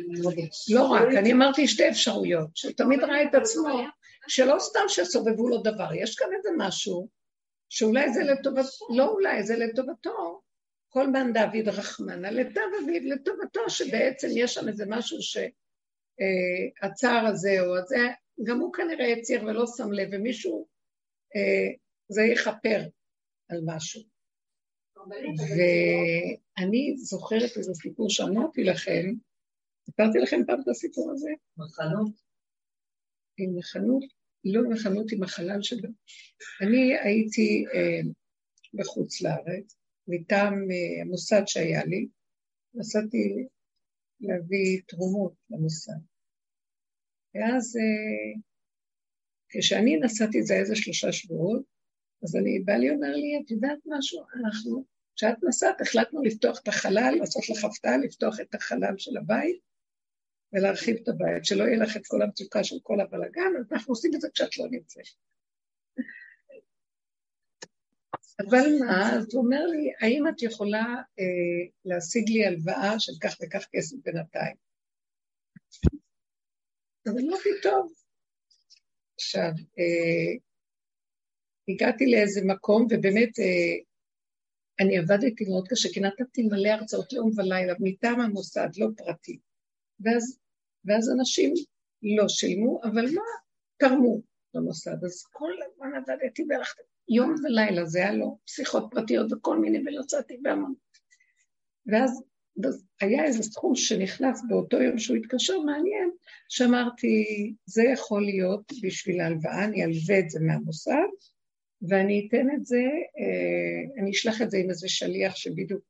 לא רק, אני אמרתי שתי אפשרויות, שהוא תמיד ראה את עצמו, שלא סתם שסובבו לו דבר, יש כאן איזה משהו, שאולי זה לטובתו, לא אולי, זה לטובתו, כל מן דוד רחמנא לטב אביו, לטובתו, שבעצם יש שם איזה משהו שהצער הזה או הזה, גם הוא כנראה הצהיר ולא שם לב, ומישהו, אה, זה יכפר על משהו. ואני זוכרת איזה סיפור שאמרתי לכם, סיפרתי לכם פעם את הסיפור הזה? מחנות. עם מחנות, לא מחנות עם החלל שלו. אני הייתי אה, בחוץ לארץ, מטעם אה, המוסד שהיה לי, נסעתי להביא תרומות למוסד. ואז אה, כשאני נסעתי, זה איזה שלושה שבועות, אז אני, בעלי אומר לי, את יודעת משהו? אנחנו, כשאת נסעת, החלטנו לפתוח את החלל, לעשות לך הפתעה, לפתוח את החלל של הבית ולהרחיב את הבית, שלא יהיה לך את כל המצוקה של כל הבלאגן, אז אנחנו עושים את זה כשאת לא נמצאת. אבל מה, אז הוא אומר לי, האם את יכולה אה, להשיג לי הלוואה של כך וכך כסף בינתיים? אז אמרתי, טוב. עכשיו, אה, הגעתי לאיזה מקום, ובאמת אה, אני עבדתי מאוד קשה, כי נתתי מלא הרצאות יום ולילה מטעם המוסד, לא פרטי. ואז, ואז אנשים לא שילמו, אבל מה? תרמו למוסד. אז כל הזמן עבדתי בערך יום ולילה, זה היה לו שיחות פרטיות וכל מיני, ולצאתי בהמון. ואז היה איזה סכום שנכנס באותו יום שהוא התקשר, מעניין, שאמרתי, זה יכול להיות בשביל ההלוואה, אני אלווה את זה מהמוסד, ואני אתן את זה, אה, אני אשלח את זה עם איזה שליח שבדיוק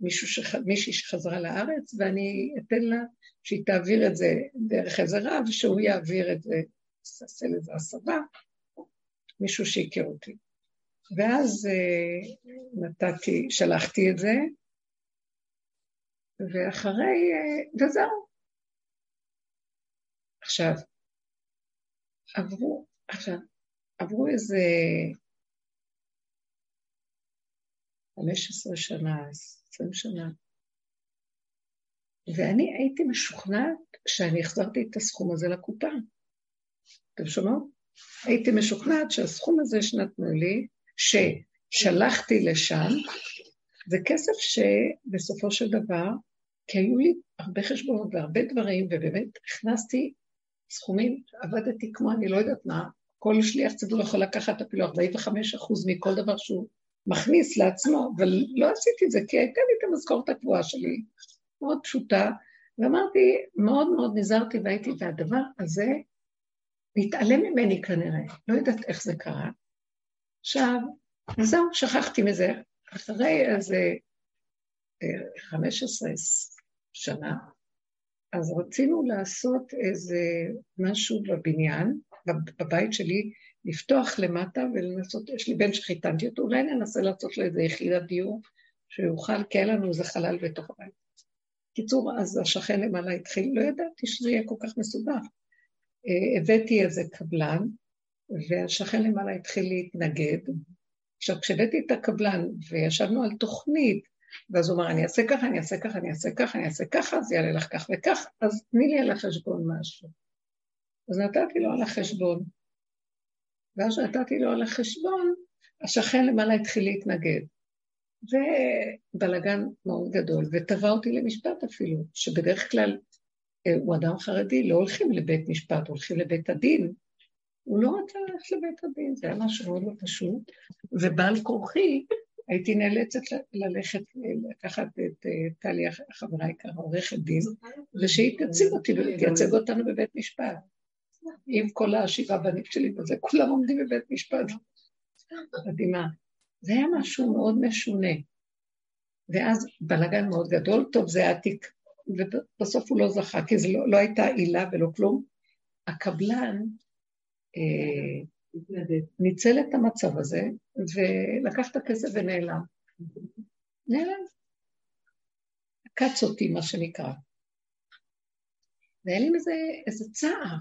מישהו שח, מישהי שחזרה לארץ, ואני אתן לה שהיא תעביר את זה דרך איזה רב, שהוא יעביר את זה, יעשה לזה הסבה, מישהו שהכיר אותי. ואז אה, נתתי, שלחתי את זה, ואחרי, אה, וזהו. עכשיו, עברו, עכשיו, עברו איזה 15 שנה, 20 שנה, ואני הייתי משוכנעת שאני החזרתי את הסכום הזה לקופה. אתם שומעות? הייתי משוכנעת שהסכום הזה שנתנו לי, ששלחתי לשם, זה כסף שבסופו של דבר, כי היו לי הרבה חשבונות והרבה דברים, ובאמת הכנסתי סכומים, עבדתי כמו אני לא יודעת מה, כל שליח ציבור יכול לקחת אפילו 45 אחוז מכל דבר שהוא מכניס לעצמו, אבל לא עשיתי את זה, כי הייתה לי את המשכורת הקבועה שלי, מאוד פשוטה, ואמרתי, מאוד מאוד נזהרתי והייתי, והדבר הזה מתעלם ממני כנראה, לא יודעת איך זה קרה. עכשיו, זהו, שכחתי מזה. אחרי איזה 15 אה, שנה, אז רצינו לעשות איזה משהו בבניין, בבית שלי, לפתוח למטה ולנסות, יש לי בן שחיתנתי אותו, אולי ננסה לעשות לו איזה יחידת דיור שיוכל, כי היה לנו איזה חלל בתוך הבית. קיצור, אז השכן למעלה התחיל, לא ידעתי שזה יהיה כל כך מסובך. אה, הבאתי איזה קבלן, והשכן למעלה התחיל להתנגד. עכשיו, כשהבאתי את הקבלן וישבנו על תוכנית, ואז הוא אמר, אני אעשה ככה, אני אעשה ככה, אני אעשה ככה, אני אעשה ככה, אז יעלה לך כך וכך, אז תני לי על החשבון משהו. אז נתתי לו על החשבון. ואז נתתי לו על החשבון, השכן למעלה התחיל להתנגד. ובלגן מאוד גדול, ותבע אותי למשפט אפילו, שבדרך כלל אה, הוא אדם חרדי, לא הולכים לבית משפט, הולכים לבית הדין. הוא לא רצה ללכת לבית הדין, זה היה משהו מאוד לא פשוט, ובעל כורחי הייתי נאלצת ללכת לקחת את אה, טלי, החברה היקרה, עורכת דין, ושהיא תציג אותי ותייצג אותנו בבית משפט. עם כל השבעה בנים שלי וזה, כולם עומדים בבית משפט. מדהימה. זה היה משהו מאוד משונה. ואז בלאגן מאוד גדול, טוב, זה עתיק, ובסוף הוא לא זכה, כי זה לא, לא הייתה עילה ולא כלום. הקבלן אה, ניצל את המצב הזה, ולקח את הכסף ונעלם. נעלם. עקץ אותי, מה שנקרא. והיה לי מזה איזה צער.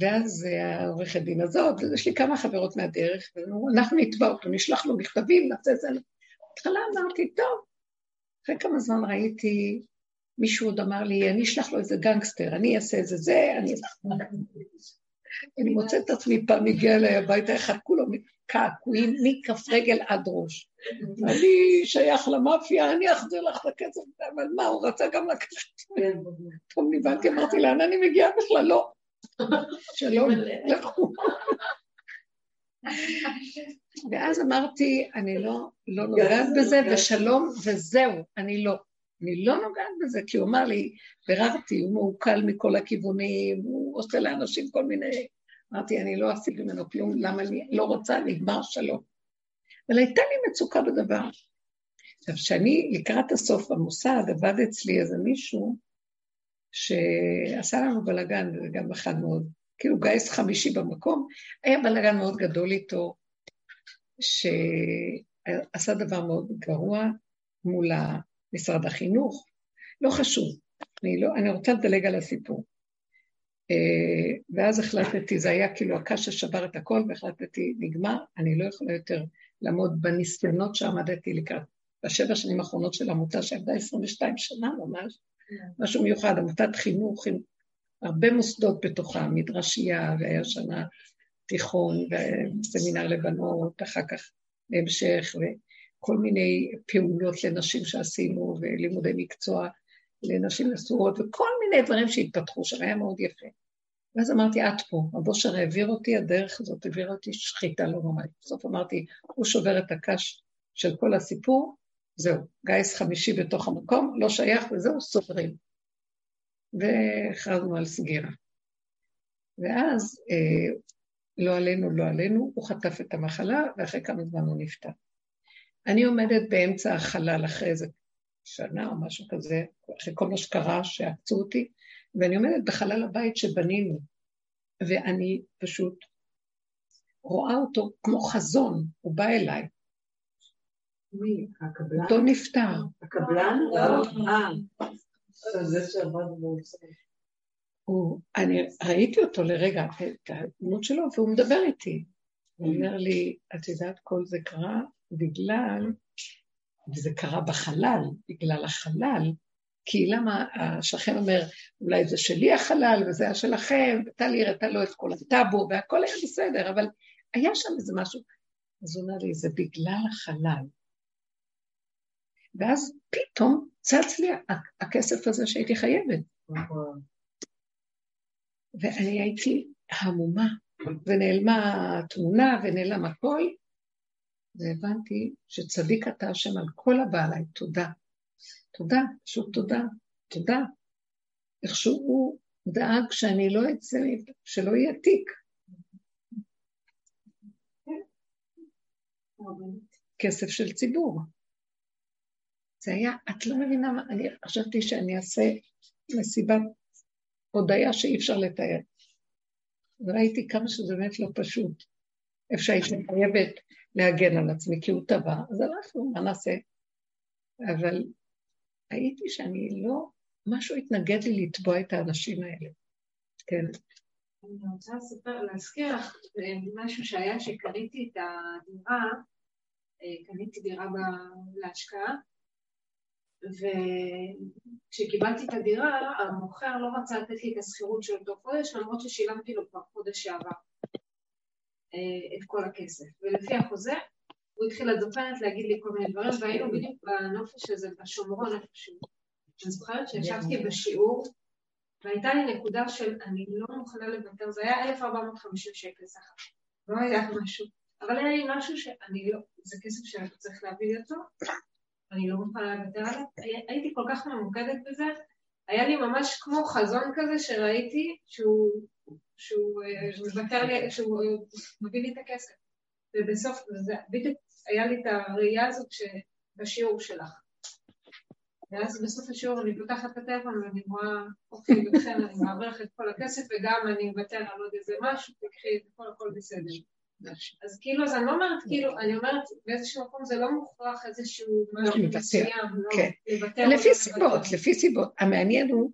ואז העורכת דין הזאת, יש לי כמה חברות מהדרך, ואנחנו נתבע אותו, נשלח לו מכתבים, נעשה זה. בהתחלה אמרתי, טוב. אחרי כמה זמן ראיתי, מישהו עוד אמר לי, אני אשלח לו איזה גנגסטר, אני אעשה איזה זה, אני... אני מוצאת את עצמי פעם הגיע אליי הביתה אחד, כולו קעקועים מכף רגל עד ראש. אני שייך למאפיה, אני אחזיר לך את הכסף, אבל מה, הוא רצה גם לקחת. טוב, נבהלתי, אמרתי, לאן אני מגיעה בכלל? לא. שלום, לכו. ואז אמרתי, אני לא, לא נוגעת בזה, ושלום, וזהו, אני לא. אני לא נוגעת בזה, כי הוא אמר לי, ביררתי, הוא מעוקל מכל הכיוונים, הוא עושה לאנשים כל מיני... אמרתי, אני לא אשיג ממנו כלום, למה אני לא רוצה, נגמר שלום. אבל הייתה לי מצוקה בדבר. עכשיו, כשאני לקראת הסוף במוסד, עבד אצלי איזה מישהו שעשה לנו בלאגן, וזה גם אחד מאוד, כאילו גיס חמישי במקום, היה בלאגן מאוד גדול איתו, שעשה דבר מאוד גרוע מול משרד החינוך, לא חשוב, אני, לא, אני רוצה לדלג על הסיפור. Uh, ואז החלטתי, זה היה כאילו הקש ששבר את הכל, והחלטתי, נגמר, אני לא יכולה יותר לעמוד בניסיונות שעמדתי לקראת, בשבע שנים האחרונות של עמותה שעבדה 22 שנה ממש. כן. משהו מיוחד, עמותת חינוך עם הרבה מוסדות בתוכה, מדרשייה, והיה שנה תיכון, וסמינר לבנות, אחר כך בהמשך, כל מיני פעולות לנשים שעשינו, ולימודי מקצוע לנשים נשואות, וכל מיני דברים שהתפתחו שם, היה מאוד יפה. ואז אמרתי, את פה, הבושר העביר אותי, הדרך הזאת העבירה אותי שחיטה לא נורמלית. בסוף אמרתי, הוא שובר את הקש של כל הסיפור, זהו, גיס חמישי בתוך המקום, לא שייך וזהו, סוגרים. והכרזנו על סגירה. ואז, אה, לא עלינו, לא עלינו, הוא חטף את המחלה, ואחרי כמה זמן הוא נפטר. אני עומדת באמצע החלל אחרי איזה שנה או משהו כזה, אחרי כל מה שקרה, שעקצו אותי, ואני עומדת בחלל הבית שבנינו, ואני פשוט רואה אותו כמו חזון, הוא בא אליי. מי? הקבלן? אותו נפטר. הקבלן? לא. אה, זה שעבד באוצר. הוא, אני ראיתי אותו לרגע, את הדמות שלו, והוא מדבר איתי. הוא אומר לי, את יודעת, כל זה קרה בגלל, וזה קרה בחלל, בגלל החלל, כי למה השכן אומר, אולי זה שלי החלל וזה היה שלכם, וטלי הראתה לו את כל הטאבו, והכל היה בסדר, אבל היה שם איזה משהו. אז הוא אומר לי, זה בגלל החלל. ואז פתאום צץ לי הכסף הזה שהייתי חייבת. ואני הייתי המומה, ונעלמה התמונה ונעלם הכל, והבנתי שצדיק אתה השם על כל הבא עליי, תודה. תודה, פשוט תודה, תודה. איכשהו הוא דאג שאני לא אצא, שלא יהיה תיק. כסף של ציבור. זה היה, את לא מבינה מה, אני חשבתי שאני אעשה מסיבת הודיה שאי אפשר לתאר. וראיתי כמה שזה באמת לא פשוט. איפה שהייתי חייבת להגן על עצמי, כי הוא טבע, אז הלכנו, מה נעשה? אבל ראיתי שאני לא, משהו התנגד לי לתבוע את האנשים האלה. כן. אני רוצה לספר, להזכיר לך משהו שהיה שקניתי את הדירה, אה, קניתי דירה להשקעה, וכשקיבלתי את הדירה, המוכר לא רצה לתת לי את השכירות של אותו חודש, למרות ששילמתי לו כבר חודש שעבר את כל הכסף. ולפי החוזה, הוא התחיל לדופנת להגיד לי כל מיני דברים, והיינו בדיוק בנופש הזה, בשומרון איפשהו. אני זוכרת שישבתי בשיעור, והייתה לי נקודה של אני לא מוכנה לוותר, זה היה 1,450 שקל סך לא היה משהו, אבל היה לי משהו שאני לא, זה כסף שאני צריך להביא אותו, אני לא מוכנה לוותר עליו, הייתי כל כך ממוקדת בזה, היה לי ממש כמו חזון כזה שראיתי שהוא, שהוא אה, מוותר לי, שהוא אה, מביא לי את הכסף. ובסוף, בדיוק היה לי את הראייה הזאת בשיעור שלך. ואז בסוף השיעור אני פותחת את הטלפון ואני רואה, אוקיי, לכן אני מעברת את כל הכסף וגם אני מוותר על עוד איזה משהו, תקחי את הכל, הכל בסדר. אז כאילו, אז אני לא אומרת, כאילו, אני אומרת, באיזשהו מקום זה לא מוכרח איזשהו משהו מסוים, לא, כן. לפי סיבות, לפי סיבות. המעניין הוא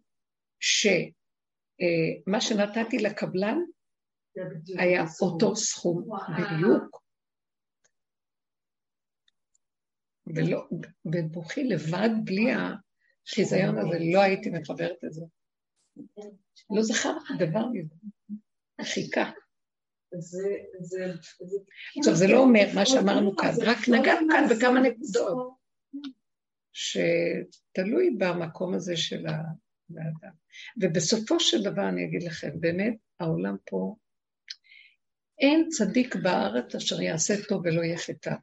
שמה שנתתי לקבלן היה אותו סכום בדיוק. ולא, בבוכי לבד, בלי החיזיון הזה, לא הייתי מחברת את זה. לא זכרתי דבר מזה. חיכה. עכשיו, זה לא אומר מה שאמרנו כאן, רק נגענו כאן בכמה נקודות, שתלוי במקום הזה של האדם. ובסופו של דבר אני אגיד לכם, באמת, העולם פה, אין צדיק בארץ אשר יעשה טוב ולא יהיה חטא.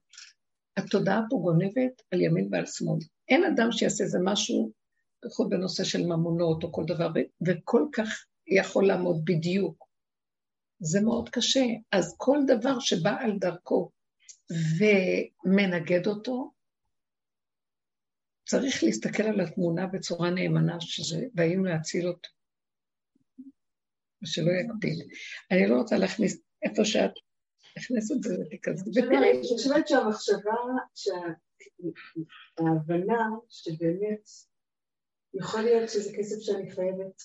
התודעה פה גונבת על ימין ועל שמאל. אין אדם שיעשה איזה משהו, בכל בנושא של ממונות או כל דבר, וכל כך יכול לעמוד בדיוק. זה מאוד קשה. אז כל דבר שבא על דרכו ומנגד אותו, צריך להסתכל על התמונה בצורה נאמנה, שזה באים להציל אותו, ושלא יקפיד. אני לא רוצה להכניס איפה שאת נכנסת זה ותיכנסי, ותראי. אני חושבת שהמחשבה, ההבנה שבאמת יכול להיות שזה כסף שאני חייבת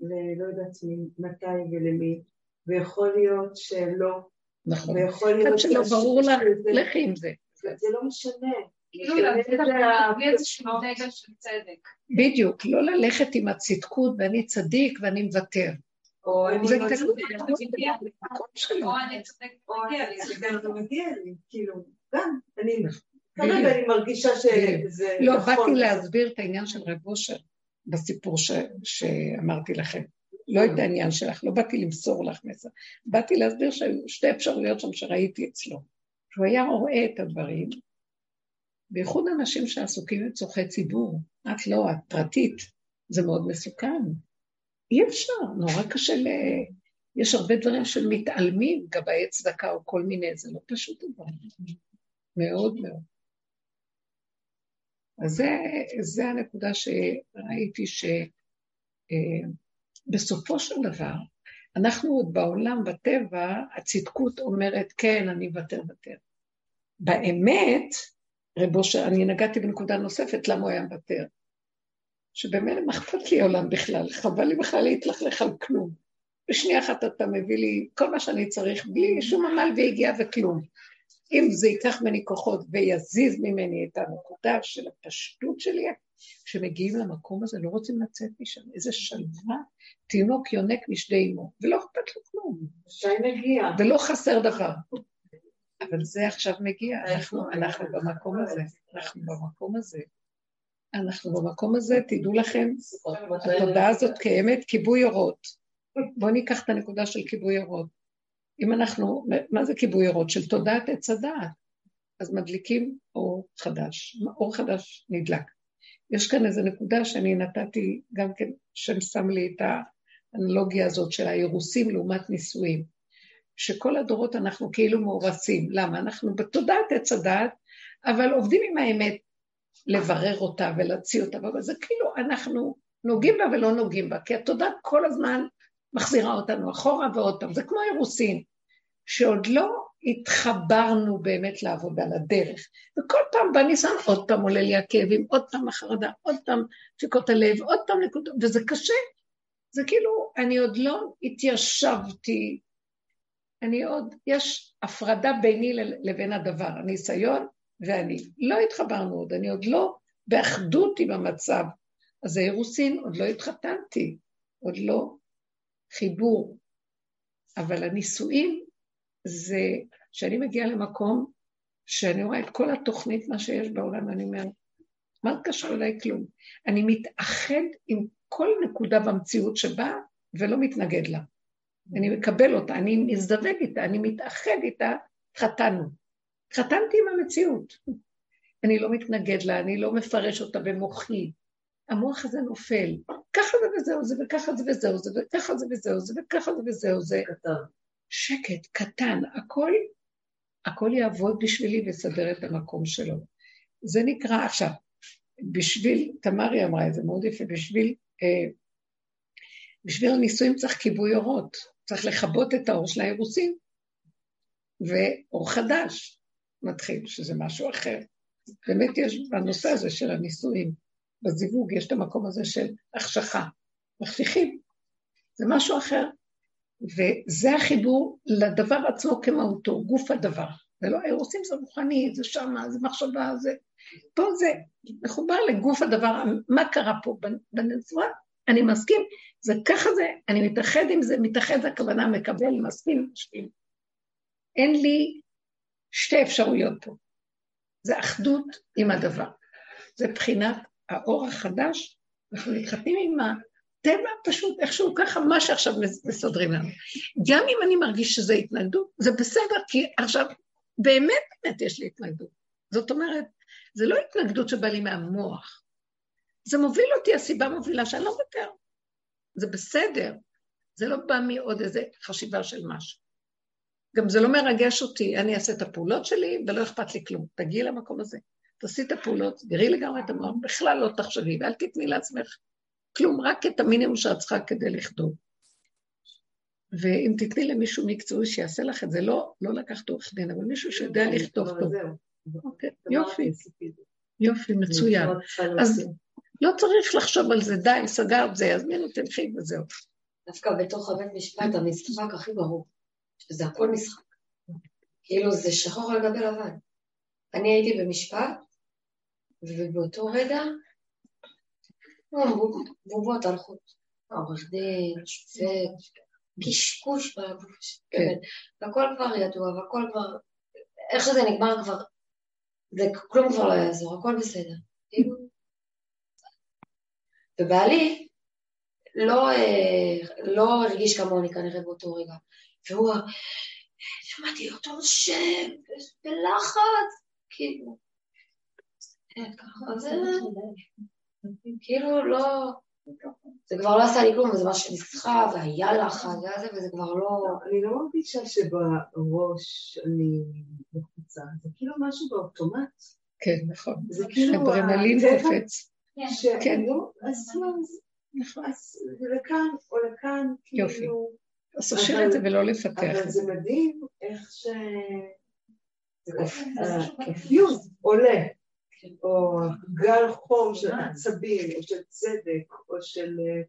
ולא יודעת מתי ולמי, ויכול להיות שלא. נכון. ויכול להיות... שלא ברור לך, לכי עם זה. זה לא משנה. כאילו להביא איזשהו דגל של צדק. בדיוק, לא ללכת עם הצדקות ואני צדיק ואני מוותר. או אני לא לי. זה גם לא מגיע לי, כאילו, גם, אני. כרגע אני מרגישה שזה לא, נכון. באתי להסביר את העניין של רב אושר בסיפור שאמרתי לכם. לא את העניין שלך, לא באתי למסור לך מסר. באתי להסביר שהיו שתי אפשרויות שם שראיתי אצלו. שהוא היה רואה את הדברים, בייחוד אנשים שעסוקים לצורכי ציבור, את לא, את פרטית, זה מאוד מסוכן. אי אפשר, נורא קשה ל... יש הרבה דברים של מתעלמים, גבאי צדקה או כל מיני, זה לא פשוט דבר. מאוד מאוד. אז זה, זה הנקודה שראיתי שבסופו אה, של דבר, אנחנו עוד בעולם, בטבע, הצדקות אומרת, כן, אני אוותר, אוותר. באמת, רב אושר, אני נגעתי בנקודה נוספת, למה הוא היה מוותר? שבאמת מה אכפת לי עולם בכלל, חבל לי בכלל להתלכלך על כלום. בשנייה אחת אתה מביא לי כל מה שאני צריך, בלי שום עמל והגיעה וכלום. אם זה ייקח ממני כוחות ויזיז ממני את הנקודה של הפשטות שלי, כשמגיעים למקום הזה לא רוצים לצאת משם, איזה שלווה, תינוק יונק משדי אמו, ולא אכפת לו כלום. מתי מגיע? ולא חסר דבר. אבל זה עכשיו מגיע, אנחנו, אנחנו במקום הזה, אנחנו במקום הזה. אנחנו במקום הזה, תדעו לכם, התודעה הזאת קיימת, כיבוי אורות. בואו ניקח את הנקודה של כיבוי אורות. אם אנחנו, מה זה כיבוי אורות? של תודעת עץ הדעת. אז מדליקים אור חדש, אור חדש נדלק. יש כאן איזו נקודה שאני נתתי גם כן, שם שם לי את האנלוגיה הזאת של האירוסים לעומת נישואים. שכל הדורות אנחנו כאילו מאורסים. למה? אנחנו בתודעת עץ הדעת, אבל עובדים עם האמת לברר אותה ולהוציא אותה, אבל זה כאילו אנחנו נוגעים בה ולא נוגעים בה, כי התודעה כל הזמן מחזירה אותנו אחורה ועוד פעם. זה כמו אירוסין, שעוד לא התחברנו באמת לעבודה, לדרך. וכל פעם בניסיון, עוד פעם עולה לי הכאבים, עוד פעם החרדה, עוד פעם דפיקות הלב, עוד פעם נקודות, וזה קשה. זה כאילו, אני עוד לא התיישבתי, אני עוד, יש הפרדה ביני לבין הדבר, הניסיון ואני. לא התחברנו עוד, אני עוד לא באחדות עם המצב. אז זה אירוסין, עוד לא התחתנתי, עוד לא חיבור. אבל הנישואים זה שאני מגיעה למקום שאני רואה את כל התוכנית, מה שיש בעולם, ואני אומרת, מה קשור אליי כלום? אני מתאחד עם כל נקודה במציאות שבה ולא מתנגד לה. אני מקבל אותה, אני מזדווג איתה, אני מתאחד איתה, חתנו. חתנתי עם המציאות. אני לא מתנגד לה, אני לא מפרש אותה במוחי. המוח הזה נופל. ככה זה וזהו זה, וככה זה וזהו זה, וככה זה וזהו זה, וככה זה וזהו זה. קטן. שקט, קטן, הכל, הכל יעבוד בשבילי ויסדר את המקום שלו. זה נקרא, עכשיו, בשביל, תמרי אמרה את זה מאוד יפה, בשביל, אה, בשביל הנישואים צריך כיבוי אורות, צריך לכבות את האור של האירוסים, ואור חדש מתחיל, שזה משהו אחר. באמת יש בנושא הזה של הנישואים, בזיווג, יש את המקום הזה של החשכה, מחשיכים, זה משהו אחר. וזה החיבור לדבר עצמו כמהותו, גוף הדבר. זה לא, עושים זה רוחני, זה שמה, זה מחשבה, זה... פה זה מחובר לגוף הדבר, מה קרה פה בנצורה? אני מסכים, זה ככה זה, אני מתאחד עם זה, מתאחד הכוונה מקבל, מסכים, משכים. אין לי שתי אפשרויות פה. זה אחדות עם הדבר. זה בחינת האור החדש, אנחנו מתחתנים עם הטבע פשוט איכשהו ככה, מה שעכשיו מסדרים לנו. גם אם אני מרגיש שזה התנגדות, זה בסדר, כי עכשיו באמת באמת יש לי התנגדות. זאת אומרת, זה לא התנגדות שבא לי מהמוח. זה מוביל אותי, הסיבה מובילה שאני לא מוותר. זה בסדר. זה לא בא מעוד איזה חשיבה של משהו. גם זה לא מרגש אותי, אני אעשה את הפעולות שלי ולא אכפת לי כלום. תגיעי למקום הזה, תעשי את הפעולות, תגרי לגמרי את המוח, בכלל לא תחשבי, ואל תתני לעצמך כלום, רק את המינימום שאת צריכה כדי לכתוב. ואם תתני למישהו מקצועי שיעשה לך את זה, לא, לא לקחת עורך דין, אבל מישהו שיודע לכתוב טוב. אוקיי, יופי, יופי, מצוין. אז לא צריך לחשוב על זה, די, סגרת זה, יזמינו, תלכי וזהו. דווקא בתוך הבית משפט המשחק הכי ברור, שזה הכל משחק. כאילו זה שחור על גבי לבן. אני הייתי במשפט, ובאותו רגע בובות הלכות. עורך דין, שופט, קשקוש בגוף, באמת. והכל כבר ידוע, והכל כבר, איך שזה נגמר כבר, זה כלום כבר לא יעזור, הכל בסדר. כאילו. ובעלי לא, לא הרגיש כמוני כנראה באותו רגע, והוא, שמעתי אותו שם, בלחץ, כאילו. זה... כאילו לא... זה כבר לא עשה לי כלום, זה מה שניסחה, והיה לך, וזה כבר לא... אני לא מרגישה שבראש אני לחוצה, זה כאילו משהו באוטומט. כן, נכון. זה כאילו... אדרנלין קופץ. כן. אז לא, אז-. אז לכאן או לכאן, יופי. כאילו... אז תשאיר את זה ולא לפתח אבל את זה זה. מדהים איך ש... האפיון עולה, או גל חום של עצבים, או של צדק, או של... אה,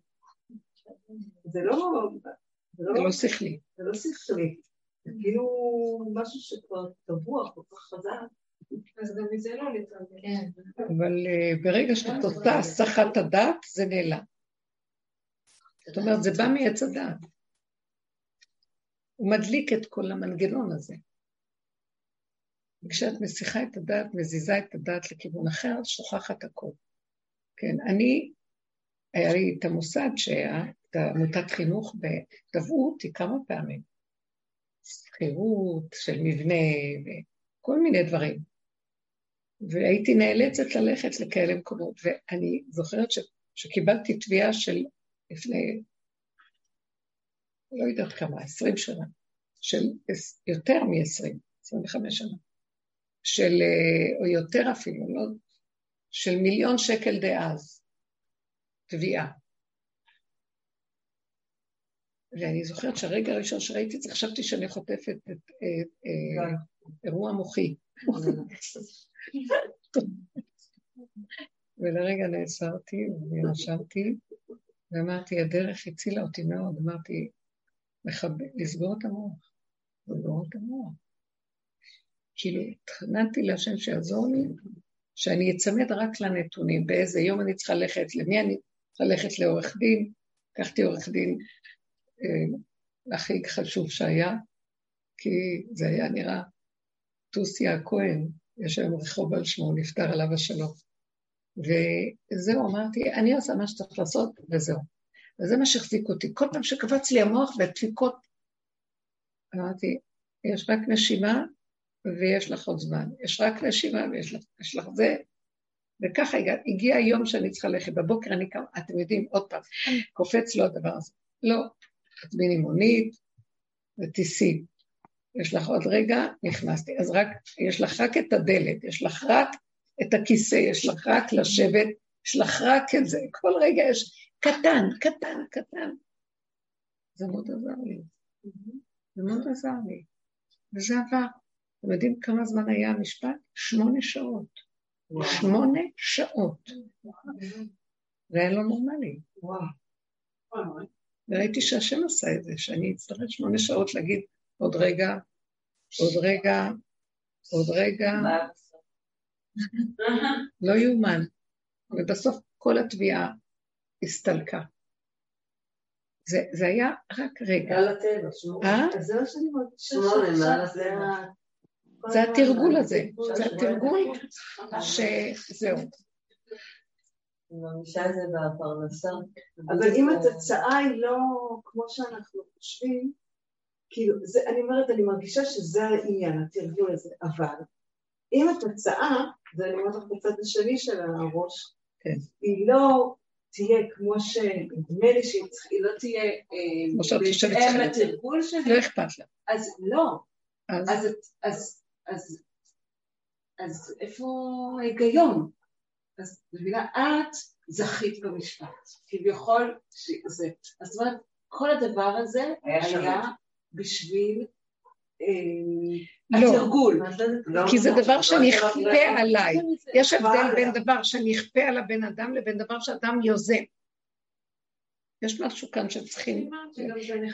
זה לא... זה זה לא לא שכלי. זה לא שכלי, זה כאילו משהו שכבר טבוע כל כך חזק. אז גם מזה לא להתרגל. כן. אבל אה, ברגע שאת עושה הסחת הדעת, זה נעלם. זאת אומרת, זה בא מעץ הדעת. הוא מדליק את כל המנגנון הזה. וכשאת מסיחה את הדעת, מזיזה את הדעת לכיוון אחר, שוכחת הכל. כן, אני, היה לי את המוסד שהיה, את עמותת חינוך, ותבעו אותי כמה פעמים. שכירות של מבנה וכל מיני דברים. והייתי נאלצת ללכת לכאלה מקומות, ואני זוכרת ש, שקיבלתי תביעה של לפני, לא יודעת כמה, עשרים שנה, של יותר מ-עשרים, עשרים וחמש שנה, של, אה, או יותר אפילו, לא, של מיליון שקל דאז, תביעה. ואני זוכרת שהרגע הראשון שראיתי את זה, חשבתי שאני חוטפת את אה, אירוע מוחי. ולרגע נעצרתי ונשמתי, ואמרתי, הדרך הצילה אותי מאוד. אמרתי, מכב... לסגור את המוח, לסגור את המוח. כאילו, התחננתי להשם שיעזור לי, שאני אצמד רק לנתונים, באיזה יום אני צריכה ללכת, למי אני צריכה ללכת לעורך דין. לקחתי עורך דין אה, הכי חשוב שהיה, כי זה היה נראה, טוסיה הכהן, יש היום רחוב על שמו, נפטר עליו השלום. וזהו, אמרתי, אני עושה מה שצריך לעשות, וזהו. וזה מה שהחזיק אותי. כל פעם שקפץ לי המוח והדפיקות, אמרתי, יש רק נשימה ויש לך עוד זמן. יש רק נשימה ויש לך, לך זה. וככה הגע, הגיע היום שאני צריכה ללכת. בבוקר אני קם, אתם יודעים, עוד פעם, קופץ לו הדבר הזה. לא, תזמיני מונית ותיסעי. יש לך עוד רגע, נכנסתי. אז רק, יש לך רק את הדלת, יש לך רק את הכיסא, יש לך רק לשבת, יש לך רק את זה. כל רגע יש קטן, קטן, קטן. זה מאוד עזר לי. זה מאוד עזר לי. וזה עבר. אתם יודעים כמה זמן היה המשפט? שמונה שעות. שמונה שעות. זה היה לא נורמלי. וראיתי שהשם עשה את זה, שאני אצטרך שמונה שעות להגיד עוד רגע, עוד רגע, עוד רגע, לא יאומן. ובסוף כל התביעה הסתלקה. זה, זה היה רק רגע. מעל הטבע, שמונה. אה? אז זה מה שאני מרגישה. שמונה, מעל הטבע. זה התרגול הזה, זה. התרגול שזהו. אני מרגישה את זה בפרנסה. אבל אם התוצאה היא לא כמו שאנחנו חושבים, כאילו, זה, אני אומרת, אני מרגישה שזה העניין, התרגול הזה, אבל אם התוצאה, ואני אומרת לך בצד השני של הראש, כן. היא לא תהיה כמו שנדמה לי שהיא צריכה, היא לא תהיה כמו שאת אה, חושבת בהתאם. לתרגול שלי, לא אכפת לה. אז לא, אז אז, אז, אז, אז איפה ההיגיון? אז מבינה, את זכית במשפט, כביכול שזה, אז זאת אומרת, כל הדבר הזה היה היה. בשביל אה, לא. התרגול. כי זה דבר שנכפה עליי. יש הבדל בין דבר שנכפה על הבן אדם לבין דבר שאדם יוזם. יש משהו כאן שצריכים...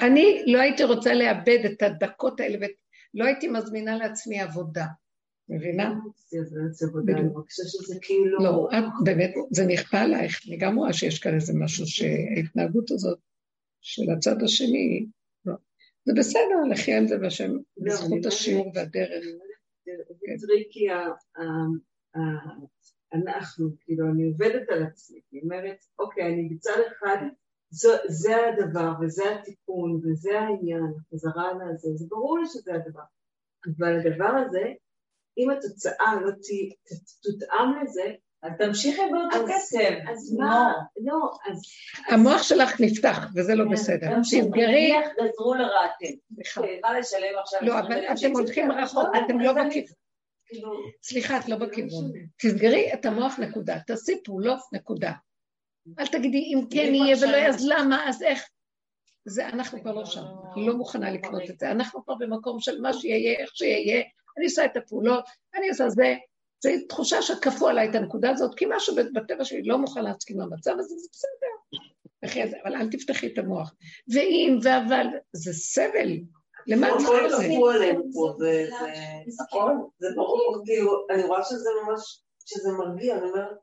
אני לא הייתי רוצה לאבד את הדקות האלה, ולא הייתי מזמינה לעצמי עבודה. מבינה? כאילו... לא, את באמת, זה נכפה עלייך. אני גם רואה שיש כאן איזה משהו שההתנהגות הזאת של הצד השני, לא. זה בסדר, לחיה עם זה בשם, לא, בזכות השיעור והדרך. זה זה טריקי, אנחנו, כאילו, אני עובדת על עצמי, אני אומרת, אוקיי, אני בצד אחד, זה הדבר, וזה התיקון, וזה העניין, החזרה לזה, זה ברור לי שזה הדבר. אבל הדבר הזה, אם התוצאה לא תותאם לזה, אז תמשיכי באותו קצב. אז מה, לא. לא, אז... המוח שלך נפתח, וזה לא בסדר. תמשיכי, תסגרי, גזרו לרעתם. סליחה. מה לשלם עכשיו? לא, 20 אבל אתם? הולכים רחוק, אתם לא בכיוון. כאילו, סליחה, את לא בכיוון. משנה. תסגרי את המוח נקודה, תעשי פעולות נקודה. אל תגידי אם כן יהיה ולא יהיה, אז למה, אז איך? זה, אנחנו כבר לא שם, לא מוכנה לקנות את זה. אנחנו כבר במקום של מה שיהיה, איך שיהיה, אני עושה את הפעולות, אני עושה זה. זו תחושה שכפו עליי את הנקודה הזאת, כי משהו בטבע שלי לא מוכן להסכים למצב הזה, זה בסדר. זה, אבל אל תפתחי את המוח. ואם ואבל, זה סבל. למה את צריכה את זה? כפו עלינו פה, זה, זה, נכון, זה ברור, כאילו, אני רואה שזה ממש, שזה מרגיע, אני אומרת,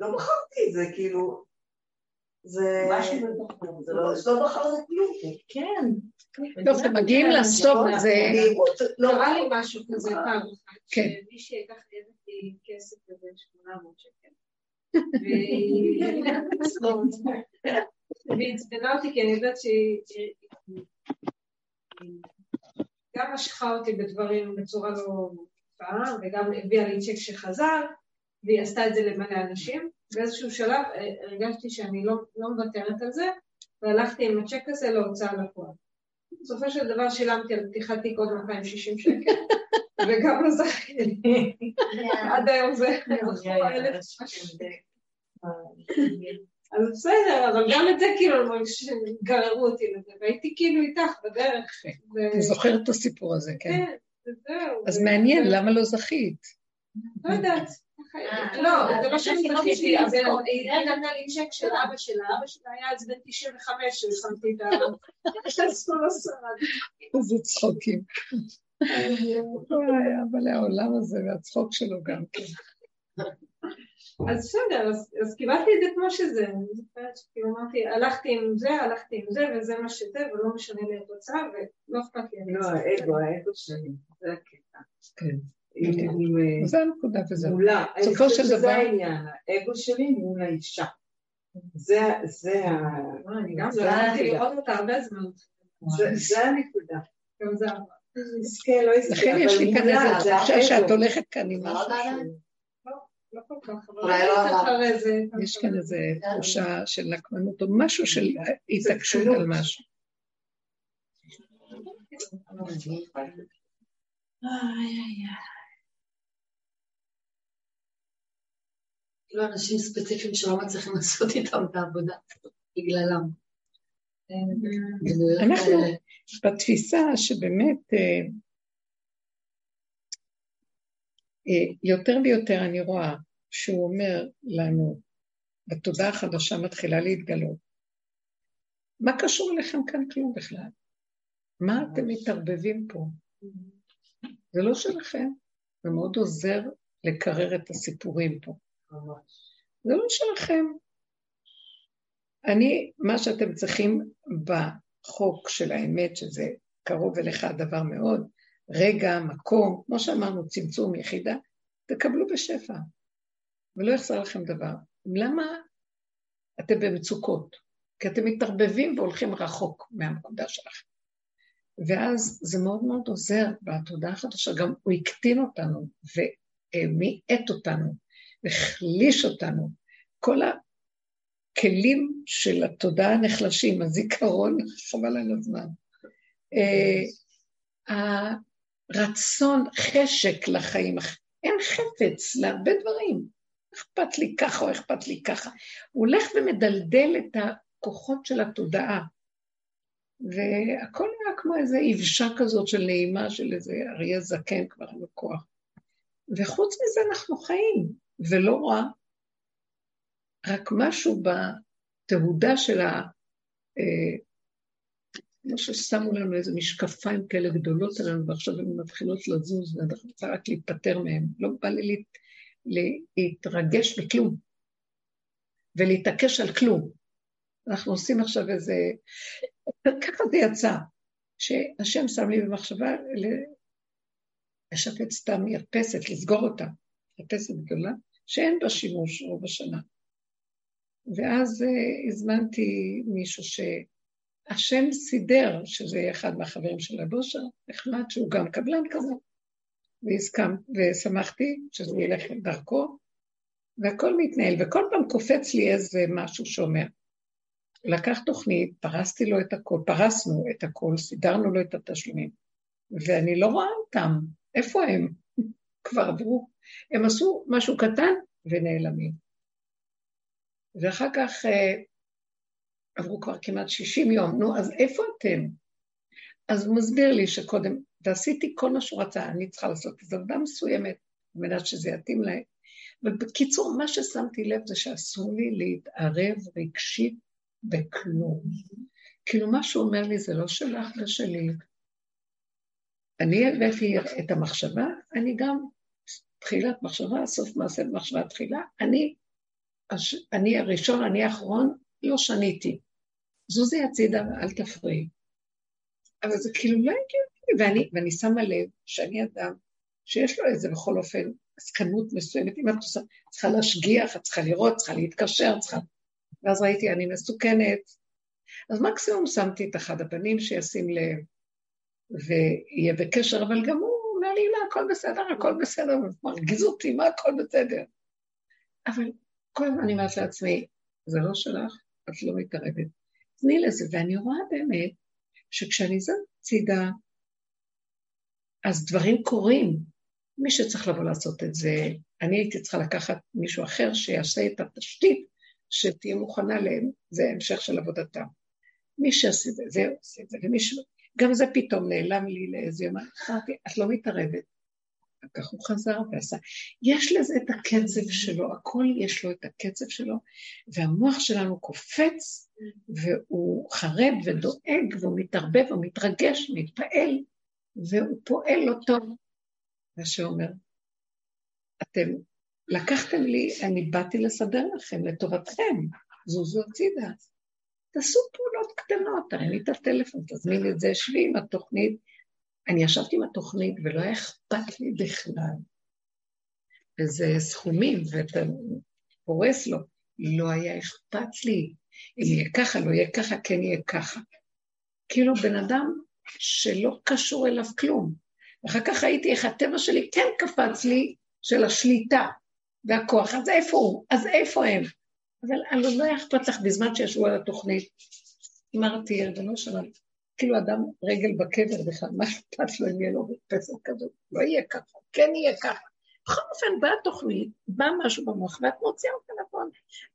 לא בחרתי את זה, כאילו, זה, משהו בתוכנו. זה לא, לא בחרנו כלום, כן. טוב, אתם מגיעים לסוף, זה... אני רוצה, לא, קרה לי משהו כזה פעם אחת, כן. שמישהי הייתה חייבת לי כסף כזה 800 שקל. והיא עצבנה אותי כי אני יודעת שהיא היא- היא גם משכה אותי בדברים בצורה לא יפה, וגם הביאה לי צ'ק שחזר, והיא עשתה את זה למלא אנשים. באיזשהו שלב אה, הרגשתי שאני לא, לא מוותרת על זה, והלכתי עם הצ'ק הזה להוצאה לפועל. בסופו של דבר שילמתי על פתיחת תיק עוד 260 שקל, וגם לא זכיתי. עד היום זה אלף שקל. אז בסדר, אבל גם את זה כאילו גררו אותי לזה, והייתי כאילו איתך בדרך. אני זוכרת את הסיפור הזה, כן. כן, וזהו. אז מעניין, למה לא זכית? לא יודעת. אה, לא, זה לא שאני לא לזכות. היא נתנה לי צ'ק של אבא שלה, אבא שלה היה אז בן 95 ששמתי את ה... שעשו לו שרד. איזה צחוקים. אבל העולם הזה והצחוק שלו גם כן. אז בסדר, אז, אז קיבלתי את זה כמו שזה, אני זוכרת שכאילו אמרתי, הלכתי עם זה, הלכתי עם זה, וזה מה שזה, ולא משנה לי התוצאה, ולא אכפת לי. לא. האגו, האגו שלי, זה הקטע. כן. עם, אה, זה הנקודה וזהו. מולה, אני חושבת של שזה העניין, האגו שלי מול האישה. זה, זה, ה- אה, אני גם הנקודה. לראות אותה הרבה זמן. זה, הנקודה. גם זה. יזכה, לא יזכה, לכן יש לי כאן מולה, איזו זה תחושה. שאת הולכת כאן עם משהו. לא לא. יש כאן איזו תחושה של נקמנות או משהו של התעקשות על משהו. כאילו אנשים ספציפיים שלא מצליחים לעשות איתם את העבודה בגללם. דמויות אנחנו- כאלה. בתפיסה שבאמת אה, אה, יותר ויותר אני רואה שהוא אומר לנו, בתודעה החדשה מתחילה להתגלות. מה קשור אליכם כאן כלום בכלל? מה אתם מתערבבים פה? זה לא שלכם, זה מאוד עוזר לקרר את הסיפורים פה. זה לא שלכם. אני, מה שאתם צריכים בחוק של האמת, שזה קרוב אליך הדבר מאוד, רגע, מקום, כמו שאמרנו, צמצום יחידה, תקבלו בשפע, ולא יחסר לכם דבר. למה אתם במצוקות? כי אתם מתערבבים והולכים רחוק מהנקודה שלכם. ואז זה מאוד מאוד עוזר בתודעה החדשה, גם הוא הקטין אותנו ומיעט אותנו, החליש אותנו. כל הכלים של התודעה נחלשים, הזיכרון, חבל על הזמן. אה, הרצון, חשק לחיים, אין חפץ להרבה דברים. אכפת לי ככה או אכפת לי ככה. הוא הולך ומדלדל את הכוחות של התודעה. והכל היה כמו איזו יבשה כזאת של נעימה של איזה אריה זקן, כבר לו כוח. וחוץ מזה אנחנו חיים, ולא רע, רק משהו בתהודה של ה... אה, כמו ששמו לנו איזה משקפיים כאלה גדולות עלינו, ועכשיו הן מתחילות לזוז, ואנחנו צריכים רק להיפטר מהן. לא בא לי לה, להתרגש בכלום, ולהתעקש על כלום. אנחנו עושים עכשיו איזה... ככה זה יצא, שהשם שם לי במחשבה לשפץ סתם מרפסת, לסגור אותה, מרפסת גדולה, שאין בה שימוש רוב השנה. ואז uh, הזמנתי מישהו שהשם סידר, שזה יהיה אחד מהחברים של הבושר, נחמד שהוא גם קבלן כזה. והסכמת, ושמחתי שזה ילך דרכו, והכל מתנהל, וכל פעם קופץ לי איזה משהו שאומר. לקח תוכנית, פרסתי לו את הכל, פרסנו את הכל, סידרנו לו את התשלומים, ואני לא רואה אותם. איפה הם? כבר עברו. הם עשו משהו קטן ונעלמים. ואחר כך אה, עברו כבר כמעט 60 יום, נו, אז איפה אתם? אז הוא מסביר לי שקודם, ועשיתי כל מה שהוא רצה, אני צריכה לעשות איזו עבודה מסוימת, על מנת שזה יתאים להם. ובקיצור, מה ששמתי לב זה שאסור לי להתערב רגשית בכלום. כאילו מה שהוא אומר לי זה לא שלך, זה שלי. אני הבאתי את המחשבה, אני גם תחילת מחשבה, סוף מעשה במחשבה תחילה, אני, אני הראשון, אני האחרון, לא שניתי. זוזי הצידה ואל תפריעי. אבל זה כאילו לא הגיוני, ואני, ואני שמה לב שאני אדם שיש לו איזה בכל אופן עסקנות מסוימת, אם את צריכה להשגיח, את צריכה לראות, צריכה להתקשר, צריכה... ואז ראיתי, אני מסוכנת. אז מקסימום שמתי את אחד הבנים שישים לב ויהיה בקשר, אבל גם הוא הכל בסדר, הכל בסדר, מרגיז אותי, מה הכל בסדר? אבל כל הזמן אני אומרת לעצמי, זה לא שלך, את לא מתערבת. תני לזה, ואני רואה באמת שכשאני זז צידה, אז דברים קורים. מי שצריך לבוא לעשות את זה, אני הייתי צריכה לקחת מישהו אחר שיעשה את התשתית שתהיה מוכנה להם, זה המשך של עבודתם. מי שעושה את זה, זה עושה את זה, ומי ש... גם זה פתאום נעלם לי לאיזה יום, אמרתי, את לא מתערבת. כך הוא חזר ועשה. יש לזה את הקצב שלו, הכל יש לו את הקצב שלו, והמוח שלנו קופץ, והוא חרד ודואג, והוא מתערבב, והוא מתרגש, מתפעל, והוא פועל לא טוב. מה שאומר, אתם לקחתם לי, אני באתי לסדר לכם, לטובתכם, זוזו הצידה. תעשו פעולות קטנות, תרימי את הטלפון, תזמין את זה, שבי עם התוכנית. אני ישבתי עם התוכנית ולא היה אכפת לי בכלל. וזה סכומים, ואתה פורס לו, לא היה אכפת לי. אם יהיה ככה, לא יהיה ככה, כן יהיה ככה. כאילו בן אדם שלא קשור אליו כלום. ואחר כך ראיתי איך הטבע שלי כן קפץ לי של השליטה והכוח. אז איפה הוא? אז איפה הם? אבל לא היה אכפת לך בזמן שישבו על התוכנית. אמרתי, ריבונו שלום, כאילו אדם רגל בקבר בכלל, מה אכפת לו אם יהיה לו פסק כזאת? לא יהיה ככה, כן יהיה ככה. בכל אופן, באה תוכנית, בא משהו במוח, ואת מוציאה אותה לפועל.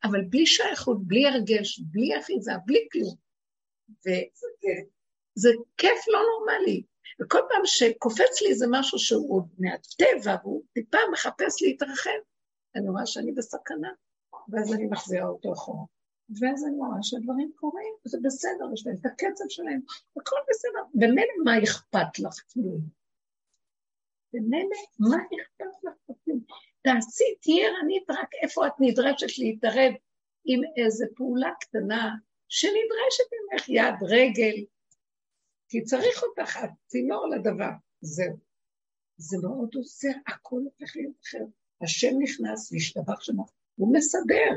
אבל בלי שייכות, בלי הרגש, בלי אחיזה, בלי כלום. וזה כיף לא נורמלי. וכל פעם שקופץ לי איזה משהו שהוא מהטבע, והוא טיפה מחפש להתרחב, אני רואה שאני בסכנה. ואז אני מחזירה אותו אחורה. ואז אני רואה שהדברים קורים, וזה בסדר, יש להם את הקצב שלהם, הכל בסדר. במילא מה אכפת לך כלום? במילא מה אכפת לך כלום? תעשי, תהיי ערנית רק איפה את נדרשת להתערב עם איזו פעולה קטנה שנדרשת ממך יד, רגל, כי צריך אותך, את צינור לדבר, זהו. זה מאוד עוזר, הכל הופך להיות אחר. השם נכנס והשתבח שמו, הוא מסדר,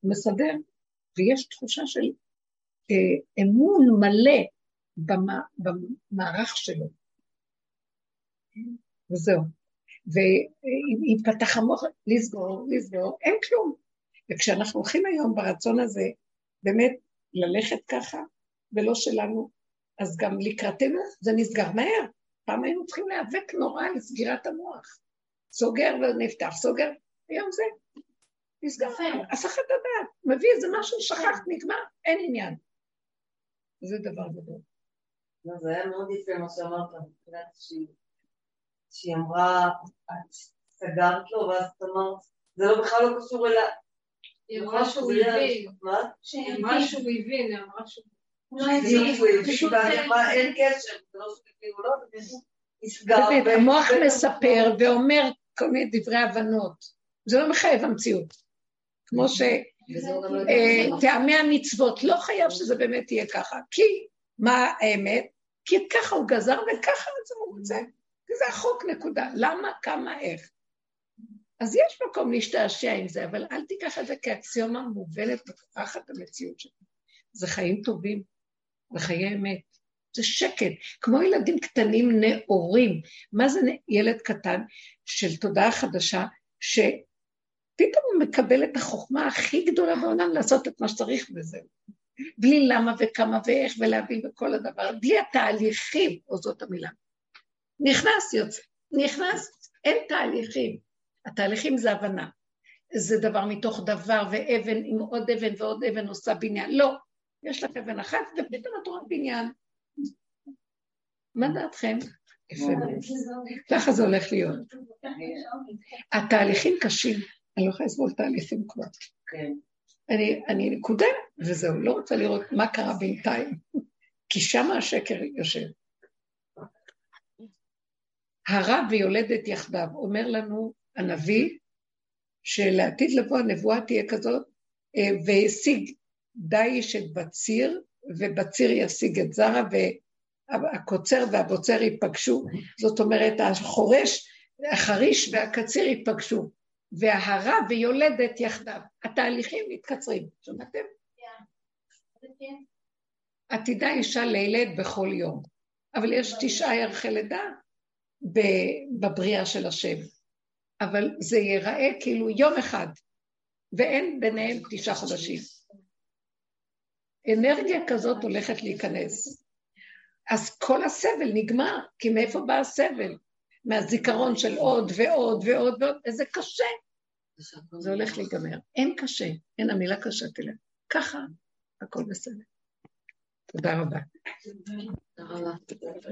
הוא מסדר, ויש תחושה של אה, אמון מלא במה, במערך שלו. וזהו. ואם יפתח המוח, לסגור, לסגור, אין כלום. וכשאנחנו הולכים היום ברצון הזה, באמת ללכת ככה, ולא שלנו, אז גם לקראתנו זה נסגר מהר. פעם היינו צריכים להיאבק נורא לסגירת המוח. סוגר ונפתח, סוגר, היום זה נסגר, הסחת הדעת, מביא איזה משהו, שכחת, נגמר, אין עניין. זה דבר גדול. לא, זה היה מאוד יפה מה שאמרת, שהיא אמרה, את סגרת לו, ואז את אמרת, זה לא בכלל לא קשור אליה. היא אמרה שהוא הבין. מה? היא אמרה שהוא הבין, היא אמרה שהוא... אין קשר, זה לא שהוא לא, נסגר. המוח מספר ואומר כל מיני דברי הבנות. זה לא מחייב המציאות. כמו שטעמי אה, המצוות, לא חייב שזה באמת יהיה ככה. כי, מה האמת? כי ככה הוא גזר וככה זה הוא רוצה. כי זה החוק, נקודה. למה, כמה, איך. אז יש מקום להשתעשע עם זה, אבל אל תיקח את זה כאקסיומה מובנת ותוכחת המציאות שלך. זה חיים טובים, זה חיי אמת. זה שקט, כמו ילדים קטנים נאורים. מה זה ילד קטן של תודעה חדשה, שפתאום הוא מקבל את החוכמה הכי גדולה בעולם לעשות את מה שצריך וזהו. בלי למה וכמה ואיך ולהבין בכל הדבר, בלי התהליכים, או זאת המילה. נכנס, יוצא, נכנס, אין תהליכים. התהליכים זה הבנה. זה דבר מתוך דבר, ואבן עם עוד אבן ועוד אבן עושה בניין. לא, יש לך אבן אחת, ופתאום את רואה בניין. מה דעתכם? יפה. ככה זה הולך להיות. התהליכים קשים, אני לא יכולה לסבול תהליכים כבר. כן. אני, אני נקודה, וזהו, לא רוצה לראות מה קרה בינתיים, כי שם השקר יושב. הרב ויולדת יחדיו, אומר לנו הנביא, שלעתיד לבוא הנבואה תהיה כזאת, אה, והשיג דיש את בציר, ובציר ישיג את זרע, והקוצר והבוצר ייפגשו, זאת אומרת, החורש, החריש והקציר ייפגשו, וההרה ויולדת יחדיו. התהליכים מתקצרים, שמעתם? עתידה אישה לילד בכל יום, אבל יש תשעה ירחי לידה בבריאה של השם. אבל זה ייראה כאילו יום אחד, ואין ביניהם תשעה חודשים. אנרגיה כזאת הולכת להיכנס. אז כל הסבל נגמר, כי מאיפה בא הסבל? מהזיכרון של עוד ועוד ועוד ועוד, איזה קשה. זה הולך להיגמר. אין קשה, אין המילה קשה תלך. ככה, הכל בסדר. תודה רבה. תודה רבה.